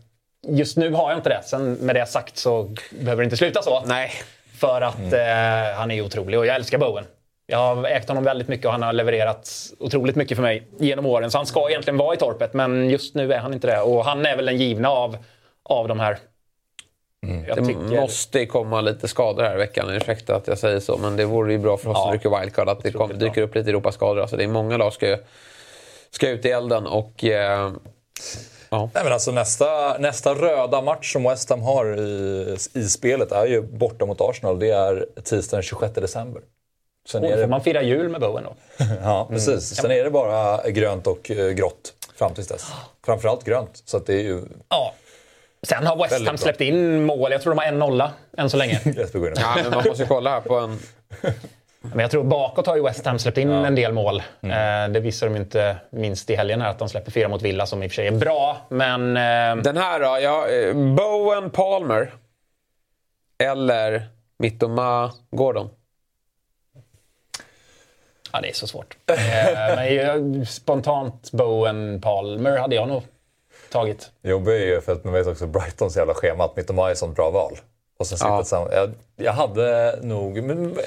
just nu har jag inte det. Sen med det sagt så behöver det inte sluta så. Nej. För att mm. eh, han är otrolig och jag älskar Bowen. Jag har ägt honom väldigt mycket och han har levererat otroligt mycket för mig genom åren. Så han ska egentligen vara i torpet, men just nu är han inte det. Och han är väl den givna av, av de här. Mm. det tycker... måste komma lite skador här i veckan. Ursäkta att jag säger så, men det vore ju bra för oss ja. som rycker wildcard att det kom, dyker upp lite Europaskador. Alltså det är många lag ska ska ut i elden och... Eh, ja. Nej, men alltså nästa, nästa röda match som West Ham har i, i spelet är ju borta mot Arsenal. Det är tisdagen den 26 december. Sen oh, är det... får man fira jul med Bowen då? ja, precis. Mm. Sen är det bara grönt och eh, grått fram tills dess. Framförallt grönt. Så det är ju... Ja. Sen har West Ham släppt in mål. Jag tror de har en nolla än så länge. ja, men man måste kolla här på en... Men jag tror bakåt har ju West Ham släppt in ja. en del mål. Mm. Eh, det visar de inte minst i helgen här, att de släpper fyra mot Villa som i och för sig är bra. Men... Eh... Den här då? Ja, eh, Bowen Palmer. Eller Mittoma Gordon? Ja, det är så svårt. eh, men spontant Bowen Palmer hade jag nog tagit. Jobbigt är ju för att man vet också Brightons jävla schema att Mittoma är ett sånt bra val. Och sen ja. jag, jag hade nog... Men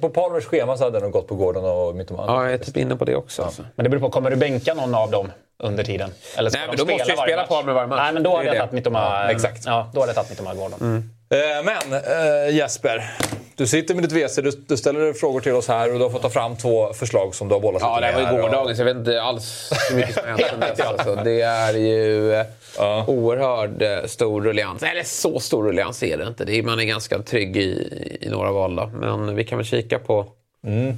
på Palmers schema så hade jag nog gått på Gordon och Mittoma. Ja, jag är typ inne på det också. Ja. Alltså. Men det beror på, kommer du bänka någon av dem under tiden? Eller ska Nej, men då måste ju spela Palmer varje match. Nej, men då hade jag tagit Mittoma, ja, exakt. Ja, då hade jag tagit Mittoma Gordon. Mm. Eh, men eh, Jesper, du sitter med ditt WC, du, du, ställer frågor till oss här och du har fått ta fram två förslag som du har bollat Ja, det var ju gårdagen så jag vet inte alls hur mycket som har hänt dess. Alltså, det är ju eh, ja. oerhört eh, stor rullians. Eller så stor rullians är det inte. Det är, man är ganska trygg i, i några val då. Men vi kan väl kika på... Mm.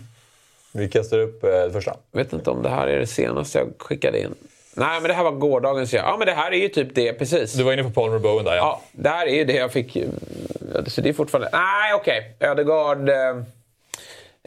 Vi kastar upp eh, det första. Jag vet inte om det här är det senaste jag skickade in. Nej, men det här var gårdagens. Ja, men det här är ju typ det, precis. Du var inne på Palmer Bowen där, ja. Ja, det här är ju det jag fick. Så det är fortfarande... Nej, okej. Okay. Ödegaard... Eh...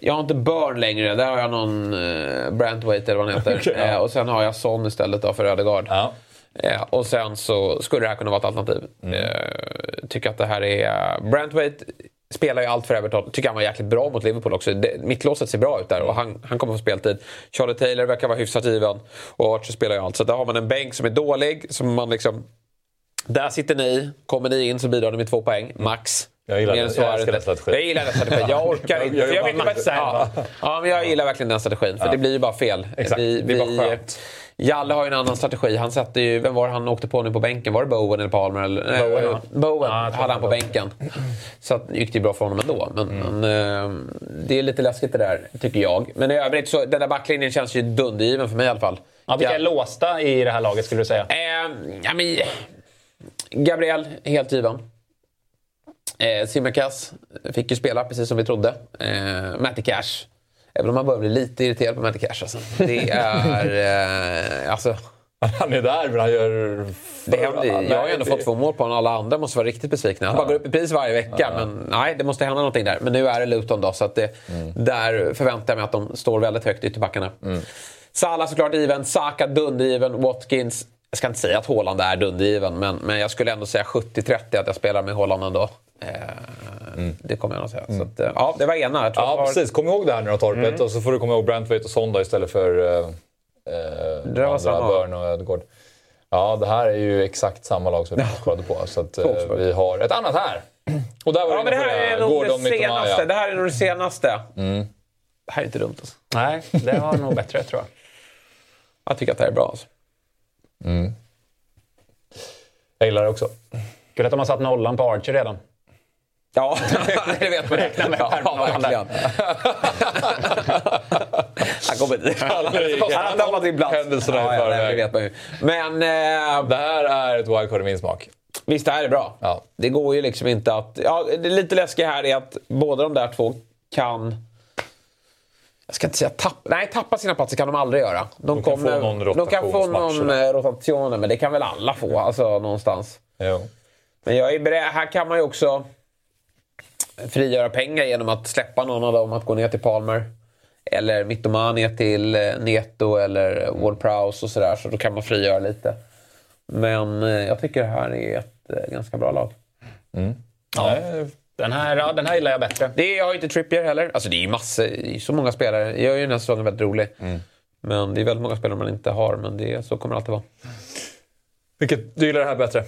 Jag har inte Burn längre. Där har jag någon eh, Brantwaite eller vad han heter. okay, ja. eh, och sen har jag Son istället då för Ödegaard. Ja. Eh, och sen så skulle det här kunna vara ett alternativ. Mm. Eh, tycker att det här är... Brantwaite spelar ju allt för Everton. Tycker han var jäkligt bra mot Liverpool också. mittlåset ser bra ut där och han, han kommer få speltid. Charlie Taylor verkar vara hyfsat given. Och Archer spelar ju allt. Så där har man en bänk som är dålig. Som man liksom... Där sitter ni. Kommer ni in så bidrar ni med två poäng, max. Jag gillar, den, jag älskar den strategin. Jag gillar den strategin. Jag orkar inte. jag, jag, vet inte ja, ja, men jag gillar verkligen den strategin. För ja. det blir ju bara fel. Exakt. Vi, det är bara skönt. Jalle har ju en annan strategi. Han sätter ju, vem var det han åkte på nu på bänken? Var det Bowen eller Palmer? Eller, Bowen, ja. Bowen ja, hade han på bänken. Så att, gick det ju bra för honom ändå. Men, mm. men eh, det är lite läskigt det där, tycker jag. Men i övrigt så, den där backlinjen känns ju dundergiven för mig i alla fall. Ja, vilka är låsta i det här laget skulle du säga? Eh, ja, men, Gabriel, helt given. Eh, Simmerkas fick ju spela precis som vi trodde. Eh, Matty Cash Även om man börjar bli lite irriterad på Matty Cash. Alltså. Det är... Eh, alltså, han är där, men han gör... Det händer, jag har ju ändå fått två mål på honom. Alla andra måste vara riktigt besvikna. Han ja. bara går upp i pris varje vecka. Ja. Men nej, det måste hända någonting där. Men nu är det Luton då, så att det, mm. där förväntar jag mig att de står väldigt högt ytterbackarna. Mm. Salah såklart given, Saka dundergiven, Watkins. Jag ska inte säga att Haaland är dundergiven, men, men jag skulle ändå säga 70-30 att jag spelar med Haaland ändå. Eh, mm. Det kommer jag nog säga. Mm. Så att, eh, ja, det var ena. Jag ja, var... precis. Kom ihåg det här nu då, Torpet. Mm. Och så får du komma ihåg Brantwaite och Sonda istället för eh, eh, andra Burn och Ödegård. Ja, det här är ju exakt samma lag som vi kollade på. Så att, eh, vi har ett annat här. Och där var Ja, men det här är det. nog Gordon, det senaste. Det här är nog det senaste. Mm. Det här är inte dumt alltså. Nej, det var nog bättre tror jag. Jag tycker att det här är bra alltså. Jag gillar det också. Kul att de har satt nollan på Archer redan. Ja, det vet man. Räkna med ja, verkligen. Han kommer inte... Han har tappat sin plats. Händelserna i ja, ja, det vet man ju. Men eh, Det här är ett wildcard i min smak. visst, det här är bra. Ja. Det går ju liksom inte att... Ja, det lite läskiga här är att båda de där två kan... Jag ska inte säga tappa... Nej, tappa sina platser kan de aldrig göra. De, kan få någon de kan få någon eh, rotation, men det kan väl alla få, alltså någonstans. Jo. Men jag är beredd, här kan man ju också frigöra pengar genom att släppa någon av dem att gå ner till Palmer. Eller Mittoma ner till eh, Neto eller Ward Prowse och sådär. Så då kan man frigöra lite. Men eh, jag tycker det här är ett eh, ganska bra lag. Ja. Den, här, ja, den här gillar jag bättre. Det är, jag har inte Trippier heller. Alltså det är ju massor, det är så många spelare. Det gör ju den här säsongen väldigt rolig. Men det är väldigt många spelare man inte har. Men det, så kommer det alltid vara. Vilket, du gillar det här bättre?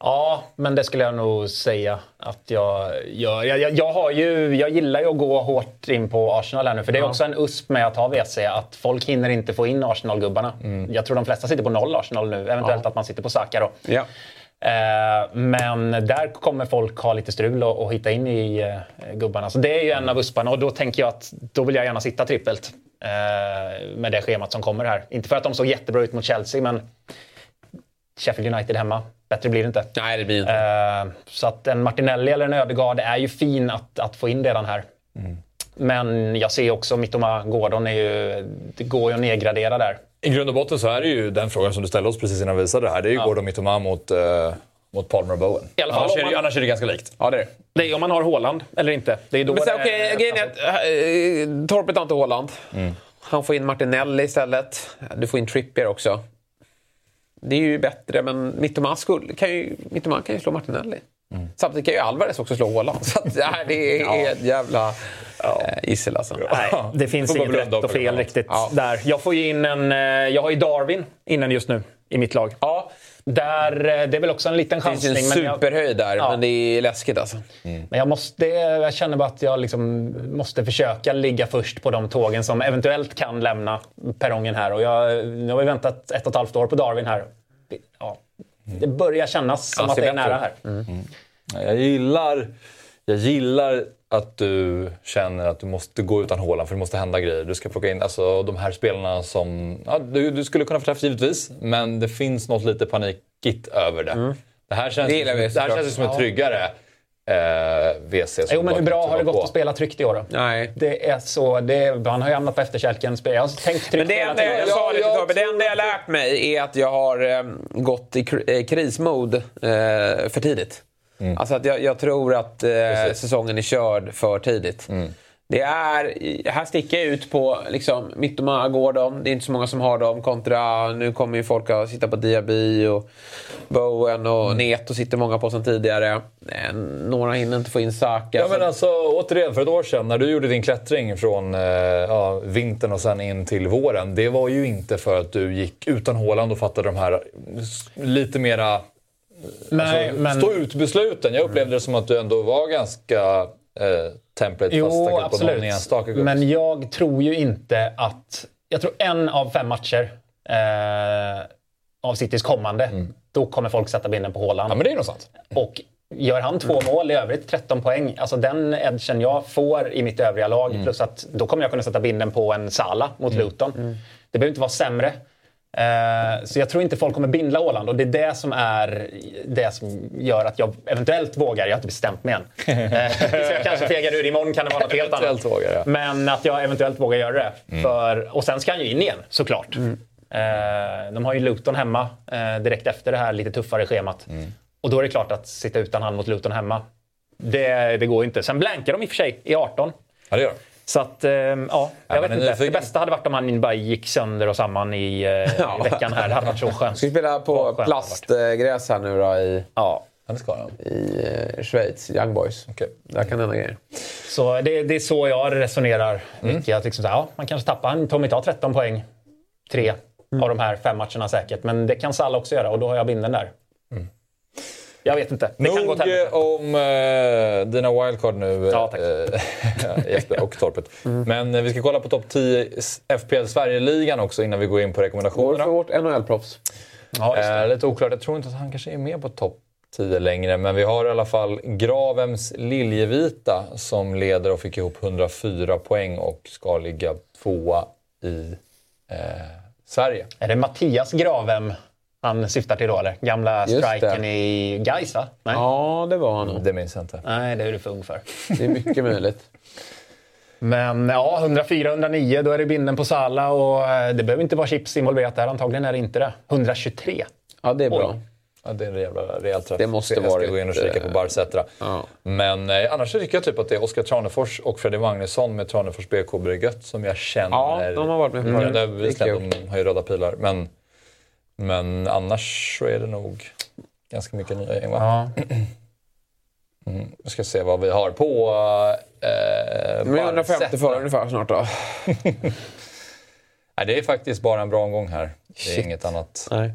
Ja, men det skulle jag nog säga att jag gör. Jag, jag, jag, har ju, jag gillar ju att gå hårt in på Arsenal här nu, för det är också en USP med att ha WC, att folk hinner inte få in Arsenal-gubbarna. Jag tror de flesta sitter på noll Arsenal nu, eventuellt att man sitter på Saka då. Ja. Eh, men där kommer folk ha lite strul och, och hitta in i eh, gubbarna. Så det är ju en av usparna och då tänker jag att då vill jag gärna sitta trippelt. Eh, med det schemat som kommer här. Inte för att de såg jättebra ut mot Chelsea, men Sheffield United hemma. Bättre blir det inte. Nej, det blir inte. Eh, så att en Martinelli eller en Ödegaard är ju fin att, att få in redan här. Men jag ser också Mittoma Gordon är ju, det går ju att nedgradera där. I grund och botten så är det ju den frågan som du ställde oss precis innan vi visade det här. Det är ju Gordon Mittoma mot, eh, mot Palmer och Bowen. I alla fall annars, är det, man- annars är det ganska likt. Ja, det är det. Är om man har Haaland eller inte. Det är då Men sen, det- okej, grejen är att äh, Torpet har inte Haaland. Han får in Martinelli istället. Du får in Trippier också. Det är ju bättre, men Mittoma kan ju, Mittoma kan ju slå Martinelli. Samtidigt kan ju Alvarez också slå Haaland. Så att, det, här, det är ett jävla äh, gissel alltså. Nej, det finns inget rätt och fel riktigt Ja. där. Jag får ju in en... eh, Jag har ju Darwin innan just nu i mitt lag. Ja, Där, eh, det är väl också en liten det finns chansning. en superhöjd där, Ja. men det är läskigt alltså. Men jag, måste, jag känner bara att jag liksom måste försöka ligga först på de tågen som eventuellt kan lämna perrongen här. Och jag, nu har vi väntat ett och ett halvt år på Darwin här. Ja, det börjar kännas som Ja, att det är nära här. Jag gillar, jag gillar att du känner att du måste gå utan Haaland för det måste hända grejer. Du ska plocka in alltså, de här spelarna som ja, du, du skulle kunna få träffa givetvis, men det finns något lite panikigt över det. Det här känns, Det det här känns som en tryggare eh, WC. som Jo, men hur bra har det gått på. att spela tryggt i år då? Nej. Det är så, det, han har ju hamnat på efterkälken. Jag har tänkt tryggt Men det hela enda jag, jag sa lite jag Torpet, det enda jag lärt mig är att jag har eh, gått i eh, krismod eh, för tidigt. Alltså att jag, jag tror att eh, säsongen är körd för tidigt. Det är, här sticker jag ut på liksom, Mittoma, Gordon. Det är inte så många som har dem. Kontra, nu kommer ju folk att sitta på Diaby och Bowen och Neto sitter många på som tidigare. Eh, Några hinner inte få in Saka. Ja, men alltså, återigen, för ett år sedan när du gjorde din klättring från eh, ja, vintern och sen in till våren. Det var ju inte för att du gick utan Haaland och fattade de här lite mera Nej, alltså, men... stå ut-besluten. Jag upplevde det som att du ändå var ganska eh, template Jo, fast på någon enstaka gubbe. Men jag tror ju inte att... Jag tror en av fem matcher eh, av Citys kommande, då kommer folk sätta binden på Haaland. Ja, men det är nog sant. Och gör han två mål i övrigt, 13 poäng. Alltså den edgen jag får i mitt övriga lag. Plus att då kommer jag kunna sätta binden på en Sala mot Luton. Det behöver inte vara sämre. Eh, så jag tror inte folk kommer bindla Åland och det är det som är det som gör att jag eventuellt vågar. Jag har inte bestämt mig än. Eh, så jag kanske fegar ur. Imorgon kan det vara något helt annat. Vågar jag. Men att jag eventuellt vågar göra det. För, och sen ska han ju in igen, såklart. Eh, de har ju Luton hemma direkt efter det här lite tuffare schemat. Och då är det klart att sitta utan han mot Luton hemma, det, det går ju inte. Sen blankar de i och för sig i 18. Ja, det gör de. Så att, eh, ja, jag men vet inte. nyfiken. Det bästa hade varit om han bara gick sönder och samman i, eh, i veckan här. Det hade varit så skönt. Ska vi spela på plastgräs här nu då i, Ja. Ja, i eh, Schweiz, Young Boys. Okej. Där kan det hända grejer. Så det, det är så jag resonerar mycket. Att liksom så här, ja, man kanske tappar, inte ha 13 poäng. Tre. av de här fem matcherna säkert. Men det kan Salah också göra och då har jag binden där. Jag vet inte. Det kan gå Nog om eh, dina wildcard nu, Ja, tack. eh, Jesper och Torpet. Men eh, vi ska kolla på topp 10 FPL Sverige-ligan också innan vi går in på rekommendationerna. för vårt NHL-proffs. Ja. Eh, lite oklart. Jag tror inte att han kanske är med på topp 10 längre. Men vi har i alla fall Gravems Liljevita som leder och fick ihop 104 poäng och ska ligga tvåa i eh, Sverige. Är det Mattias Gravem han syftar till då eller? Gamla det. strikern i Gais va? Nej. Ja, det var han nog. Det minns jag inte. Nej, det är du för ung för. Det är mycket möjligt. Men ja, 104-109, då är det binden på Sala och eh, det behöver inte vara chips involverat där. Antagligen är det inte det. 123. Ja, det är bra. Oj. Ja, det är en jävla rejäl träff. Det måste jag ska gå in och kika på Barcetra. ja. Men eh, annars tycker jag typ att det är Oskar Tranefors och Freddy Magnusson med Tranefors BK gött som jag känner. Ja, de har varit med på Mm, det. det. Det kul. de har ju röda pilar. Men, men annars så är det nog ganska mycket nya gäng va? Ja. Mm. Jag ska se vad vi har på eh, Men 150 Barcetra. för ungefär snart då. Nej, det är faktiskt bara en bra omgång här. Det är Shit. inget annat. Nej.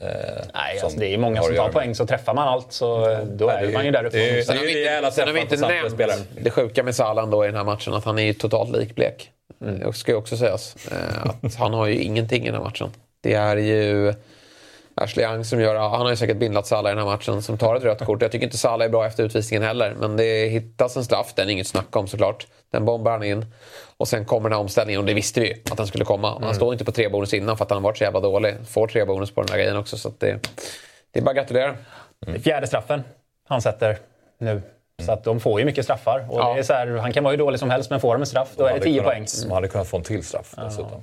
Eh, Nej, alltså, det är många som tar poäng, så träffar man allt så eh, då är man ju där uppe. det är ju- Sen har vi inte, sen har vi träffar inte nämnt spelare. det sjuka med Salah då i den här matchen, att han är ju totalt likblek. Det ska ju också sägas. Eh, Att han har ju ingenting i den här matchen. Det är ju Ashley Young som gör, han har ju säkert bindlat Salah i den här matchen, som tar ett rött kort. Jag tycker inte Salah är bra efter utvisningen heller, men det hittas en straff, den är inget snack om såklart. Den bombar han in. Och sen kommer den här omställningen, och det visste vi ju att den skulle komma. Han står inte på tre bonus innan för att han har varit så jävla dålig. Får tre bonus på den här grejen också, så att det, det är bara att gratulera. Fjärde straffen han sätter nu. Så att de får ju mycket straffar. Och Ja. det är så här, han kan vara hur dålig som helst, men får de en straff, då är det hade 10 kunnat, poäng. De hade kunnat få en till straff dessutom.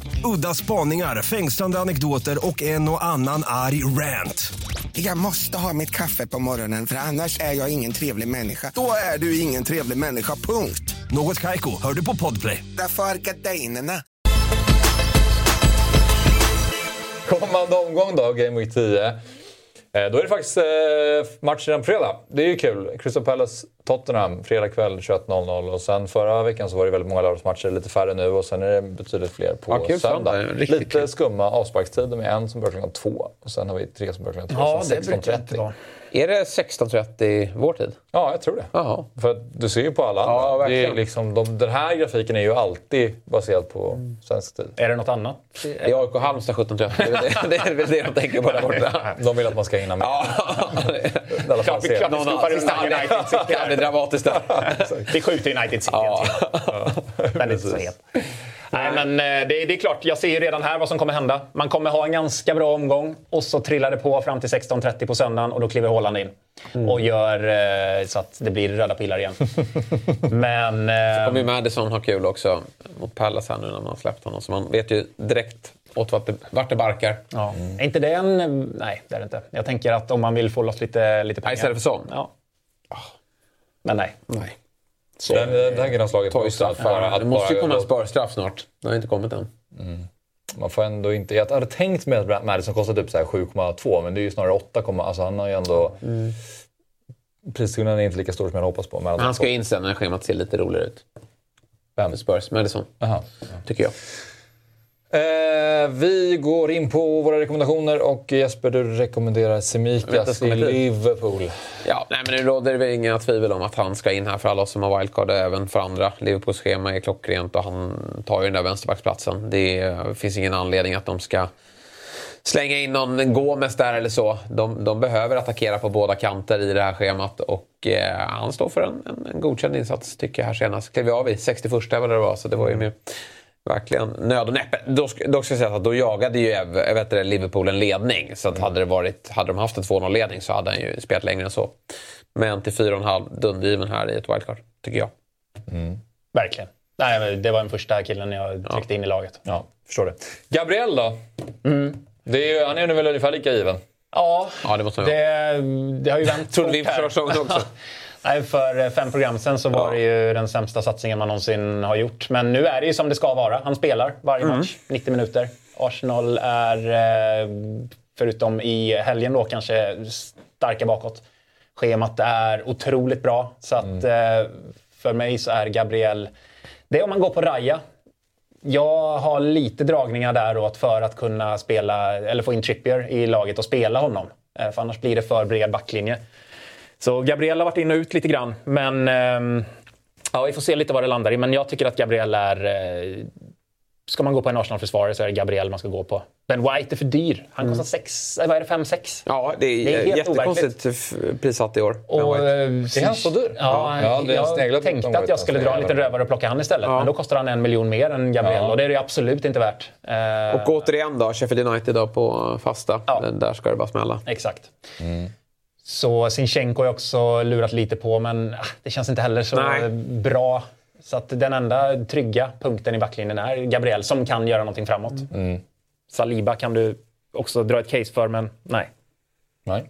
Udda spaningar, fängslande anekdoter och en och annan arg rant. Jag måste ha mitt kaffe på morgonen för annars är jag ingen trevlig människa. Då är du ingen trevlig människa, punkt. Något Kaiko, hör du på Podplay. Därför är gardinerna. Kommande omgång då, Game Week 10. Eh, Då är det faktiskt eh, match redan fredag. Det är ju kul. Crystal Palace Tottenham, fredag kväll 21.00. Och sen förra veckan så var det väldigt många lördagsmatcher, lite färre nu. Och sen är det betydligt fler på Ja, kul söndag. Lite kul. skumma avsparkstider med en som börjar klockan två. Och sen har vi tre som börjar klockan två. Ja, sen det brukar inte 16.30. Är det 16.30 vår tid? Ja, jag tror det. Jaha. För du ser ju på alla andra. Ja, det är liksom, de, den här grafiken är ju alltid baserad på svensk tid. Är det något annat? Det är AIK Halmstad 17.30. Det är väl det, de tänker på där borta. De vill att man ska hinna med. Ja, I alla fall Klart vi- se. klart vi någon skopar annan. United City Det blir dramatiskt där. Vi skjuter United City. Ja. Den är inte så het. Nej, men eh, det, det är klart, jag ser ju redan här vad som kommer hända. Man kommer ha en ganska bra omgång och så trillar det på fram till 16.30 på söndagen och då kliver Haaland in. Och gör eh, så att det blir röda pilar igen. men... Eh, kommer ju Madison ha kul också mot Palace här nu när man släppt honom. Så man vet ju direkt åt vart det, vart det barkar. ja. Är inte det en... Nej, det är det inte. Jag tänker att om man vill få loss lite, lite pengar. istället för Son? Ja. Men nej. Nej. Den, den här kan ha slagit på Ta ju straffar. bara- att Det måste ju komma en spörstraff snart. Det har inte kommit än. Man får ändå inte... Jag hade tänkt mig att Madison kostar typ så här 7,2 men det är ju snarare 8, alltså han har ju ändå... Prisskillnaden är inte lika stor som jag hade hoppats på. Men han ska in sen när schemat ser lite roligare ut. Vem? Spurs, Madison. Aha. Tycker jag. Eh, vi går in på våra rekommendationer och Jesper, du rekommenderar Semikas i vi? Liverpool. Ja, nej, men det råder väl inga tvivel om att han ska in här för alla oss som har wildcard och även för andra. Liverpools schema är klockrent och han tar ju den där vänsterbacksplatsen. Det finns ingen anledning att de ska slänga in någon Gomes där eller så. De, de behöver attackera på båda kanter i det här schemat och eh, han står för en, en, en godkänd insats tycker jag här senast. Klev av i 61 vad det var, så det var ju med verkligen nöd och näppe. Då ska, då ska jag säga att då jagade ju jag vet det, Liverpool en ledning. Så att hade, det varit, hade de haft en 2-0-ledning så hade han ju spelat längre än så. Men till 4,5 dundergiven här i ett wildcard, tycker jag. Verkligen. Nej, det var den första killen jag tryckte in i laget. Ja, förstår det. Gabriel då? Det är han är nu väl ungefär lika given? Ja, Ja, det måste man det, det har ju vänt vi fort här. förra säsongen också. Nej, för eh, fem program sen så var det ju den sämsta satsningen man någonsin har gjort. Men nu är det ju som det ska vara. Han spelar varje Mm. match, 90 minuter. Arsenal är, eh, förutom i helgen då, kanske starka bakåt. Schemat är otroligt bra. Så att Mm. eh, för mig så är Gabriel... Det är om man går på Raja. Jag har lite dragningar där åt för att kunna spela, eller få in Trippier i laget och spela honom. För annars blir det för bred backlinje. Så Gabriel har varit in och ut lite grann. Men ehm, ja, vi får se lite vad det landar i. Men jag tycker att Gabriel är... Eh, ska man gå på en Arsenal-försvarare så är det Gabriel man ska gå på. Ben White är för dyr. Han kostar sex, eh, vad är det, 5-6? Ja, det är, Det är helt jättekonstigt prissatt i år. Och, eh. Är han så dyr? Ja, Ja, jag sneglat tänkte att jag skulle dra en liten rövare och plocka han istället. Men då kostar han en miljon mer än Gabriel Ja. och det är det absolut inte värt. Eh, Och återigen då, Sheffield United då på fasta. Där ska det bara smälla. Exakt. Så Sinchenko har jag också lurat lite på, men ah, det känns inte heller så Nej. bra. Så att den enda trygga punkten i backlinjen är Gabriel som kan göra någonting framåt. Saliba kan du också dra ett case för, men nej. Nej.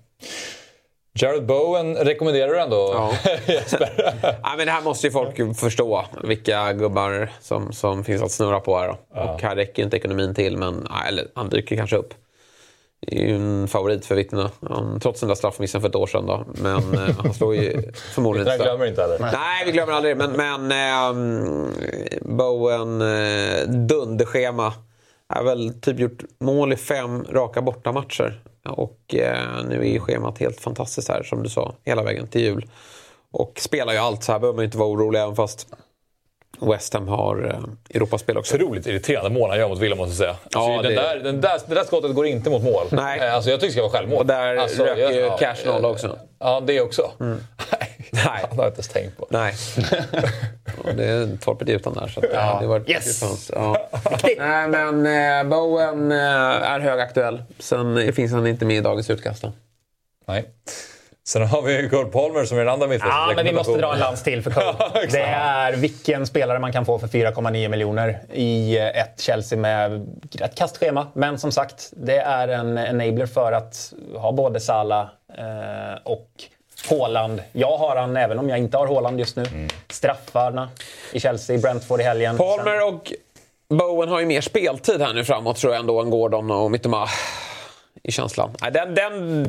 Jared Bowen rekommenderar du ändå, Jesper? Ja, men det här måste ju folk förstå. Vilka gubbar som, som finns att snurra på här. Då. Och här räcker inte ekonomin till, men ja, eller, han dyker kanske upp. Är ju en favorit för vittnena. Trots den där straffmissen för ett år sedan. Då. Men eh, han slår ju förmodligen inte. glömmer inte heller. Nej, vi glömmer aldrig. Men, men ehm, Bowen, eh, dunderschema. Har väl typ gjort mål i fem raka bortamatcher. Och eh, nu är ju schemat helt fantastiskt här, som du sa, hela vägen till jul. Och spelar ju allt, så här behöver man inte vara orolig, även fast West Ham har eh, Europaspel också. Otroligt irriterande mål han gör mot Villa måste jag säga. Alltså, Ja, den det- där, den där, det där skottet går inte mot mål. Nej. Eh, Alltså, jag tycker det ska vara självmål. Och där alltså, rök jag- ju ja, Cash noll eh, också. Ja, det också. Nej. Han har jag inte ens tänkt på. Nej. Det är torpet i utan där. Så att, ja. det var Yes! Ja. Nej, men eh, Bowen eh, är högaktuell. Sen finns han inte med i dagens utkast. Då. Nej. Sen har vi Cole Palmer som är den andra mittfältets Ja, men vi måste dra en lans till för Cole. Det är vilken spelare man kan få för 4,9 miljoner i ett Chelsea med ett kastschema. Men som sagt, det är en enabler för att ha både Salah eh, och Haaland. Jag har han även om jag inte har Haaland just nu. Straffarna i Chelsea, Brentford i helgen. Palmer och Bowen har ju mer speltid här nu framåt tror jag ändå än Gordon och Mittoma. I känslan. Den, den,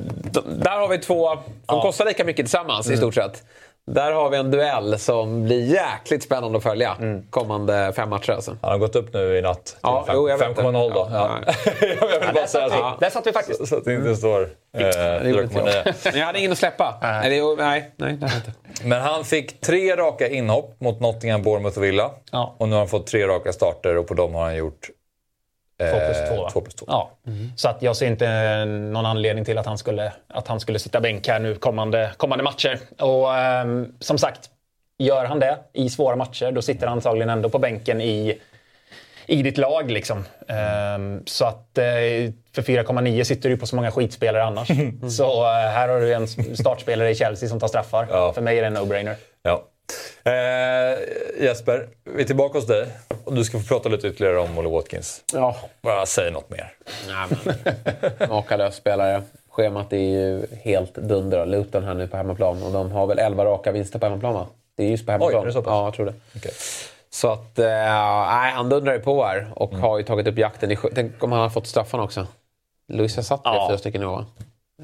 där har vi två som kostar lika mycket tillsammans i stort sett. Där har vi en duell som blir jäkligt spännande att följa kommande fem matcher. Alltså. Han har gått upp nu i natt till Ja, fem- jo, jag vet det. 5,0 då. Ja. Ja, jag vill bara säga satt vi. så. Där satt vi faktiskt. Så att det inte står eh, Det 4,9. jag. Men jag hade ingen att släppa. Nej, jo, nej, nej, det inte. Men han fick tre raka inhopp mot Nottingham, Bournemouth och Villa. Ja. Och nu har han fått tre raka starter och på dem har han gjort eh, Två plus två, va? två plus två. Ja. Så att jag ser inte någon anledning till att han skulle, att han skulle sitta bänk här nu kommande, kommande matcher. Och ehm, som sagt, gör han det i svåra matcher, då sitter han antagligen ändå på bänken i, i ditt lag. Liksom. Ehm, så att eh, för 4,9 sitter du på så många skitspelare annars. så eh, här har du en startspelare i Chelsea som tar straffar. Ja. För mig är det en no-brainer. Ja. Eh, Jesper, vi är tillbaka hos dig. Och du ska få prata lite ytterligare om Molly Watkins. Ja. Bara säg något mer. Nej, men, makalös spelare. Schemat är ju helt dunder. Luton här nu på hemmaplan. Och de har väl 11 raka vinster på hemmaplan va? Det är just på hemmaplan. är det så pass? Ja, jag tror det. Okej. Så att, eh, nej, han dundrar ju på här och har ju tagit upp jakten. Tänk om han har fått straffarna också. Luis har satt Ja. fyra stycken i år?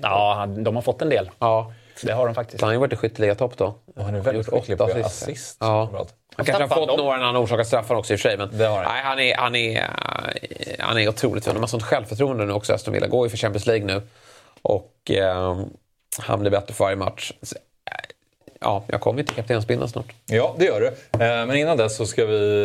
Ja, de har fått en del. Ja. Det har de faktiskt. Han har ju varit i skytteligatopp då. Och han är väldigt Gjort skicklig på att göra assist. assist. Ja. Han kanske har fått de- några när han orsakat straffar också i och för sig. Men Det har han. nej, han, är, han, är, eh, han är otroligt fin. De har sånt självförtroende nu också. Aston Villa går ju för Champions League nu. Och eh, han blir bättre för varje match. Ja, jag kommer till kaptensbindeln snart. Ja, det gör du. Eh, Men innan dess så ska vi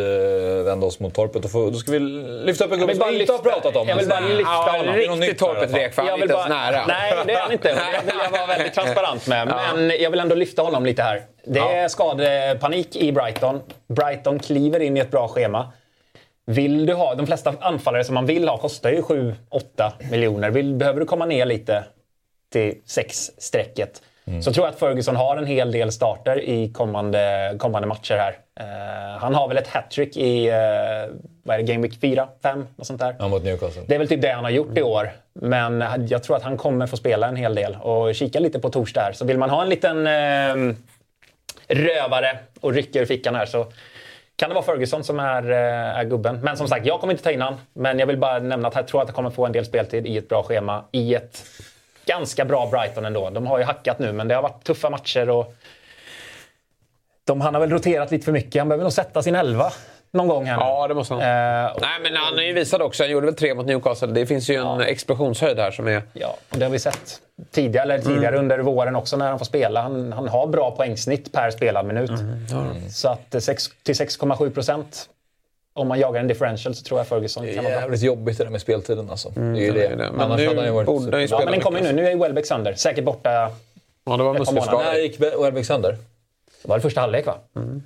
eh, vända oss mot torpet och få, då ska vi lyfta upp en gubbe som vi inte har pratat om. jag vill bara lyfta Ja, honom. Riktigt torpet rek, för han är inte ens nära. Nej, det är han inte. Det vill jag vara väldigt transparent med. Men jag vill ändå lyfta honom lite här. Det är skadepanik i Brighton. Brighton kliver in i ett bra schema. Vill du ha, de flesta anfallare som man vill ha kostar ju 7-8 miljoner. Vill, behöver du komma ner lite till 6-strecket så tror jag att Ferguson har en hel del starter i kommande, kommande matcher här. Eh, han har väl ett hattrick i uh, vad är det, Game Week 4, 5, något sånt där. Ja, mot Newcastle. Det är väl typ det han har gjort i år. Men jag tror att han kommer få spela en hel del. Och kika lite på torsdag här. Så vill man ha en liten eh, rövare och rycka ur fickan här så kan det vara Ferguson som är, är gubben. Men som sagt, jag kommer inte ta in han. Men jag vill bara nämna att jag tror att han kommer få en del speltid i ett bra schema. I ett ganska bra Brighton ändå. De har ju hackat nu, men det har varit tuffa matcher. och de, Han har väl roterat lite för mycket. Han behöver nog sätta sin elva någon gång här Ja, det måste han. Eh, Nej, men han har ju visat också. Han gjorde väl tre mot Newcastle. Det finns ju en explosionshöjd här som är... Ja, och det har vi sett tidigare, eller tidigare Mm. under våren också när han får spela. Han, han har bra poängsnitt per spelad minut. Mm. Så att eh, sex- till 6,7 procent. Om man jagar en differential så tror jag Ferguson Det kan är vara bra. jävligt jobbigt det där med speltiden alltså. Mm, det är ju det det. är det. Men Annars nu hade han ju varit... borde ju Ja, men den kommer ju nu. Nu är ju Welbeck sönder. Säkert borta Ja, det var ett par månader. När gick Welbeck sönder? Det var det första halvlek va?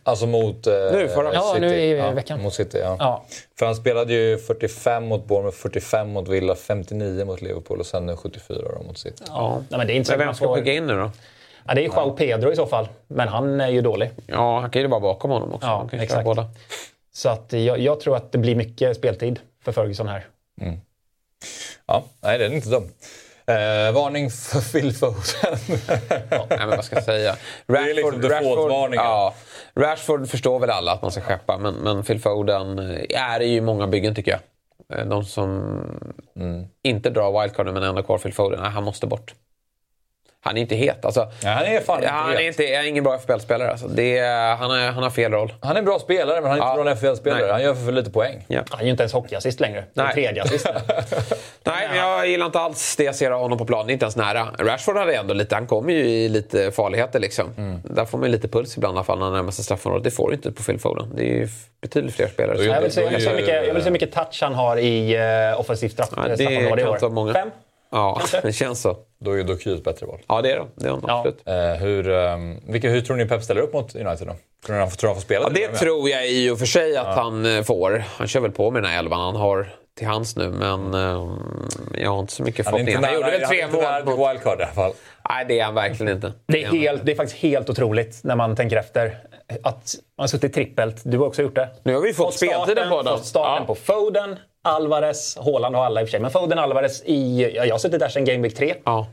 Alltså mot eh, Nu, förra- Ja, City. nu i ja, veckan. Mot City, ja. Ja. För han spelade ju 45 mot Bournemouth, 45 mot Villa, 59 mot Liverpool och sen nu 74 då mot City. ja. Nej, men det är inte så Men vem ska får... skicka in nu då? Ja, det är Joao Pedro i så fall. Men han är ju dålig. Ja, han kan ju vara bakom honom också. Ja, han kan ju köra exakt. båda. Så att jag, jag tror att det blir mycket speltid för Ferguson här. Ja, nej, det är inte dum. Eh, varning för Phil Foden. Nej, men vad ska jag säga? Det är liksom default-varningen. ja, Rashford förstår väl alla att man ska skeppa, men, men Phil Foden eh, är det ju många byggen tycker jag. Eh, De som inte drar wildcard nu men ändå kvar Phil Foden, nej, han måste bort. Han är inte het. Alltså, Nej, han är fan inte han het. är, inte, är ingen bra FPL-spelare. Alltså. Det är, han, är, han har fel roll. Han är en bra spelare, men han är inte Ja. en bra NFL-spelare. Nej. Han gör för lite poäng. Ja. Han är ju inte ens hockeyassist längre. Det är Nej. tredje assist. Nej, men jag gillar inte alls det jag ser av honom på planen. Det är inte ens nära. Rashford hade ändå lite, han kommer ju i lite farligheter liksom. Mm. Där får man ju lite puls ibland i alla fall när han närmar sig straffområdet. Det får du inte på Phil Foden. Det är ju betydligt fler spelare. Jag vill se, ju- mycket, mycket touch han har i uh, offensivt Ja, det straffområde i kan år. ta många. Fem? Ja, det känns så. Då är ju Doku ett bättre val. Ja, det är det. Det är han Ja. absolut. Eh, hur, um, vilka, hur tror ni Pep ställer upp mot United då? Tror ni han, tror han får spela? Ja, det tror jag i och för sig att han eh, får. Han kör väl på med den här elvan han har till hands nu, men eh, jag har inte så mycket Han är inte förhoppningar. Han gjorde väl han är tre inte nära mål till mot... wildcard i alla fall. Nej, det är han verkligen inte. Det är, helt, det är faktiskt helt otroligt när man tänker efter. Att man har suttit trippelt. Du har också gjort det. Nu har vi fått speltiden på dem. Fått starten Ja. på Foden, Alvarez, Haaland har alla i och för sig. Men Foden, Alvarez i... Ja, jag har suttit där sedan Game Week 3. Ja.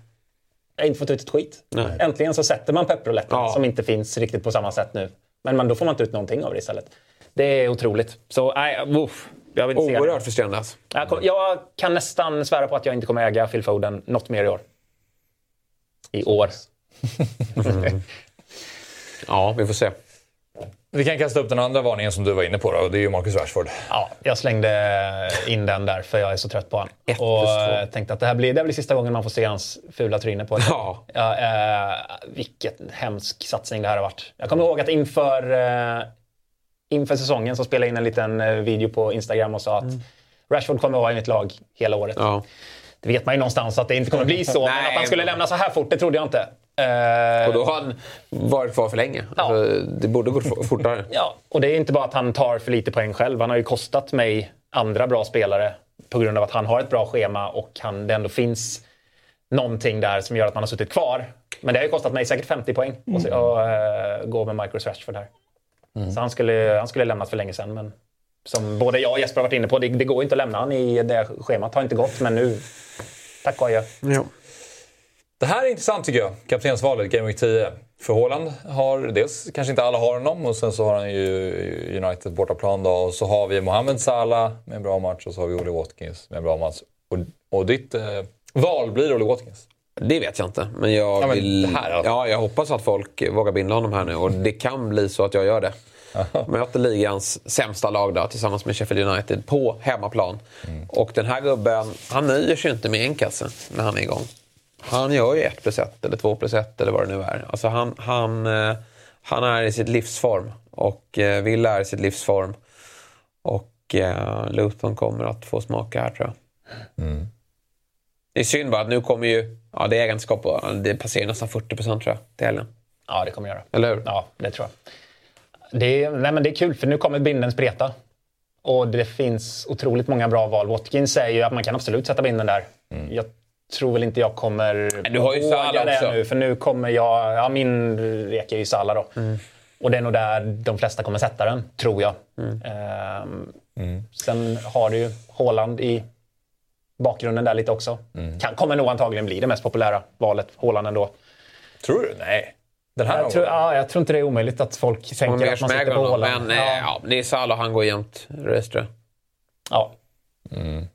Jag har inte fått ut ett skit. Nej. Äntligen så sätter man pepproletten Ja. som inte finns riktigt på samma sätt nu. Men man, då får man inte ut någonting av det istället. Det är otroligt. Så nej, uff, jag vill inte. Oerhört frustrerande alltså. Jag, jag kan nästan svära på att jag inte kommer äga Phil Foden något mer i år. I år. Ja, vi får se. Vi kan kasta upp den andra varningen som du var inne på då, och det är ju Marcus Rashford. Ja, jag slängde in den där för jag är så trött på honom. Ett Och eh, tänkte att det här blir, det här blir sista gången man får se hans fula tryne på Ja. ja, eh, Vilket hemsk satsning det här har varit. Jag kommer ihåg att inför, eh, inför säsongen så spelade jag in en liten eh, video på Instagram och sa att Rashford kommer att vara i mitt lag hela året. Ja. Det vet man ju någonstans att det inte kommer bli så. men att han skulle lämna så här fort, det trodde jag inte. Eh, Och då har han varit kvar för länge. Alltså, det borde f- fortare. Ja, och det är inte bara att han tar för lite poäng själv. Han har ju kostat mig andra bra spelare på grund av att han har ett bra schema och han, det ändå finns någonting där som gör att man har suttit kvar. Men det har ju kostat mig säkert 50 poäng att se- och, eh, gå med Marcus Rashford här. Så han skulle, han skulle lämnat för länge sedan. Men som både jag och Jesper har varit inne på, det, det går inte att lämna han i det schemat. har inte gått, men nu... Tack och adjö. Ja. Det här är intressant tycker jag, kaptensvalet Game Week 10. För Haaland har dels, kanske inte alla har honom och sen så har han ju United bortaplan då. Och så har vi Mohamed Salah med en bra match och så har vi Olle Watkins med en bra match. Och, och ditt eh, val blir Olle Watkins. Det vet jag inte. Men jag Ja, men vill... här alltså. Ja, jag hoppas att folk vågar binda honom här nu. Och det kan bli så att jag gör det. Möter ligans sämsta lag då, tillsammans med Sheffield United på hemmaplan. Mm. Och den här gubben, han nöjer sig inte med en kasse när han är igång. Han gör ju ett plus ett eller två plus ett eller vad det nu är. Alltså han, han, eh, han är i sitt livsform och eh, Villa är i sitt livsform. Och eh, Luton kommer att få smaka här tror jag. Det är synd bara att nu kommer ju, ja det är ägandeskap, på- det passerar nästan 40% tror jag till helgen. Ja, det kommer göra. Eller hur? Ja, det tror jag. Det är, nej, men det är kul, för nu kommer binden spreta. Och det finns otroligt många bra val. Watkins säger ju att man kan absolut sätta binden där. Jag tror väl inte jag kommer du har ju Salah det också. nu. För nu kommer jag... Ja, min rek är ju Salah då. Mm. Och det är nog där de flesta kommer sätta den, tror jag. Mm. Ehm, Sen har du ju Haaland i bakgrunden där lite också. Mm. Kan, kommer nog antagligen bli det mest populära valet, Haaland ändå. Tror du? Nej. Den här Jag tror, ja, jag tror inte det är omöjligt att folk tänker att man sitter på. Haaland. Men eh, ja, det är Salah, han går tror jag. Ja. Mm.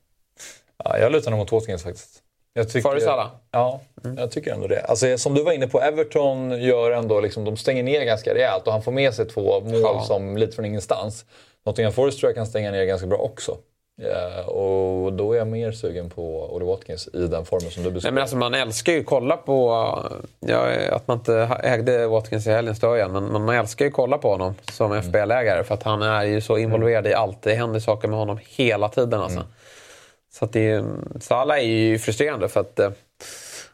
Ja, jag lutar nog mot Watkins faktiskt. Jag tycker, Före Salah? Ja, jag tycker ändå det. Alltså, som du var inne på, Everton gör ändå, liksom, de stänger ner ganska rejält och han får med sig två mål Ja. som lite från ingenstans. Nottingham Forest tror jag kan stänga ner ganska bra också. Ja, och då är jag mer sugen på Ollie Watkins i den formen som du Nej, beskrev. men alltså, man älskar ju att kolla på... Ja, att man inte ägde Watkins i helgen stör igen, men, men man älskar ju att kolla på honom som FBL-ägare för att han är ju så involverad i allt. Det händer saker med honom hela tiden. Alltså. Så att det är, Salah är ju frustrerande för att eh,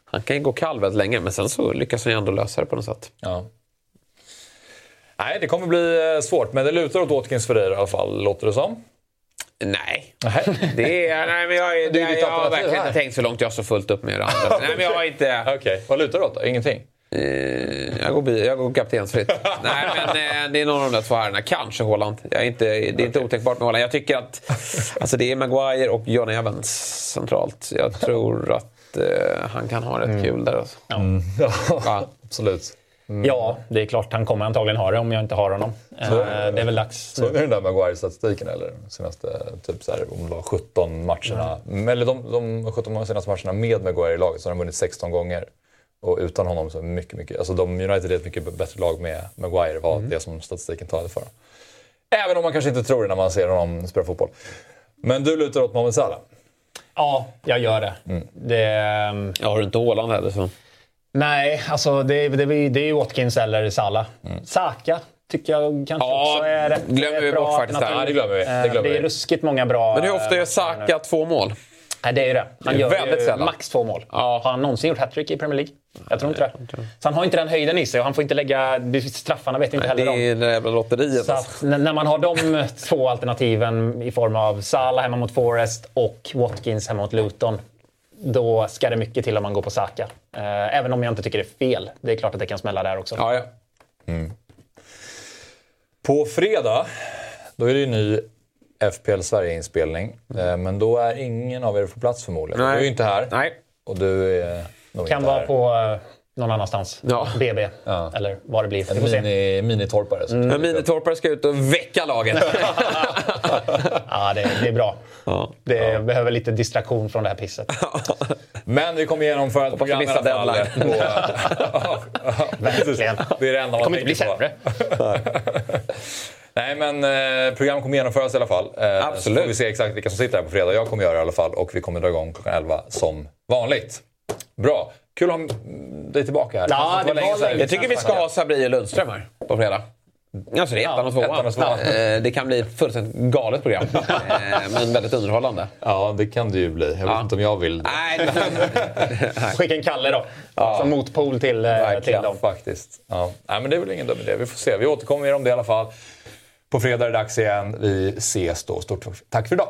han kan ju gå kall väldigt länge men sen så lyckas han ju ändå lösa det på något sätt. Ja. Nej, det kommer bli eh, svårt, men det lutar åt Watkins för dig i alla fall, låter det som. Nej. Det är, nej men jag, är- Det jag, jag har verkligen inte tänkt så långt. Jag har så fullt upp med det andra. nej, men jag har inte... Okej, vad lutar det åt då? Ingenting? Eh, jag, går, bi- jag går kaptensfritt. Nej, men eh, det är någon av de där två herrarna. Kanske Haaland. Jag är inte, det är inte otänkbart med Haaland. Jag tycker att alltså, det är Maguire och John Evans centralt. Jag tror att eh, han kan ha rätt kul där. Alltså. Ja, absolut. Ja, det är klart han kommer antagligen ha det om jag inte har honom. Eh, Så- det är väl dags. Såg ni den där Maguire-statistiken eller? Senaste, typ så här, om det var 17 matcherna. Eller de, de 17 senaste matcherna med Maguire i laget så har de vunnit 16 gånger. Och utan honom så det mycket, mycket... Alltså de United är ett mycket bättre lag med Maguire var det som statistiken talade för. Även om man kanske inte tror det när man ser honom spela fotboll. Men du lutar åt Mohamed Salah. Ja, jag gör det. det ehm, Ja, har du inte Haaland heller så... nej, alltså det, det, det, det är ju Watkins eller Salah. Saka tycker jag kanske Ja, också är rätt glömmer vi bra bort faktiskt. Ja, det glömmer vi. Det Eh, glömmer det är vi. ruskigt många bra... Men hur ofta eh, gör Saka två mål? Nej, det är ju det. Han Det är gör väldigt ju sällan. max två mål. Ja. Har han någonsin gjort hattrick i Premier League? Jag tror inte det. Så han har inte den höjden i sig och han får inte lägga... Straffarna vet inte Det heller om. är det jävla lotteriet. Så Alltså. att när man har de två alternativen i form av Salah hemma mot Forest och Watkins hemma mot Luton. Då ska det mycket till om man går på Saka. Eh, även om jag inte tycker det är fel. Det är klart att det kan smälla där också. Ja, ja. På fredag, då är det ju ny FPL Sverige-inspelning. Eh, Men då är ingen av er på plats förmodligen. Nej. Du är ju inte här. Nej. Och du är kan vara på eh, någon annanstans. Ja. BB. Ja. Eller vad det blir. En mini, minitorpare. som- Men Minitorpare ska ut och väcka laget. Ja, det, det är bra. ja. Det behöver lite distraktion från det här pisset. Men vi kommer genomföra ett program i alla fall. Verkligen. Det är det enda man Det kommer inte bli sämre. Nej, men eh, program kommer genomföras i alla fall. Eh, Absolut. Så får vi se exakt vilka som sitter här på fredag. Jag kommer göra det i alla fall och vi kommer dra igång klockan 11 som vanligt. Bra. Kul att ha dig tillbaka här. Ja, det länge var sedan. länge Jag tycker vi ska ha Sabri och Lundström här på fredag. Alltså det är ettan och tvåan. ettan och tvåan. Eh, Det kan bli ett fullständigt galet program. Eh, Men väldigt underhållande. Ja, det kan det ju bli. Jag vet inte om jag vill det. Nej, Skicka en Kalle då. Som motpol till, eh, till dem. Faktiskt. Ja. Nej, men det är väl ingen dum idé. Vi får se. Vi återkommer om det i alla fall. På fredag är det dags igen. Vi ses då. Stort tack för idag.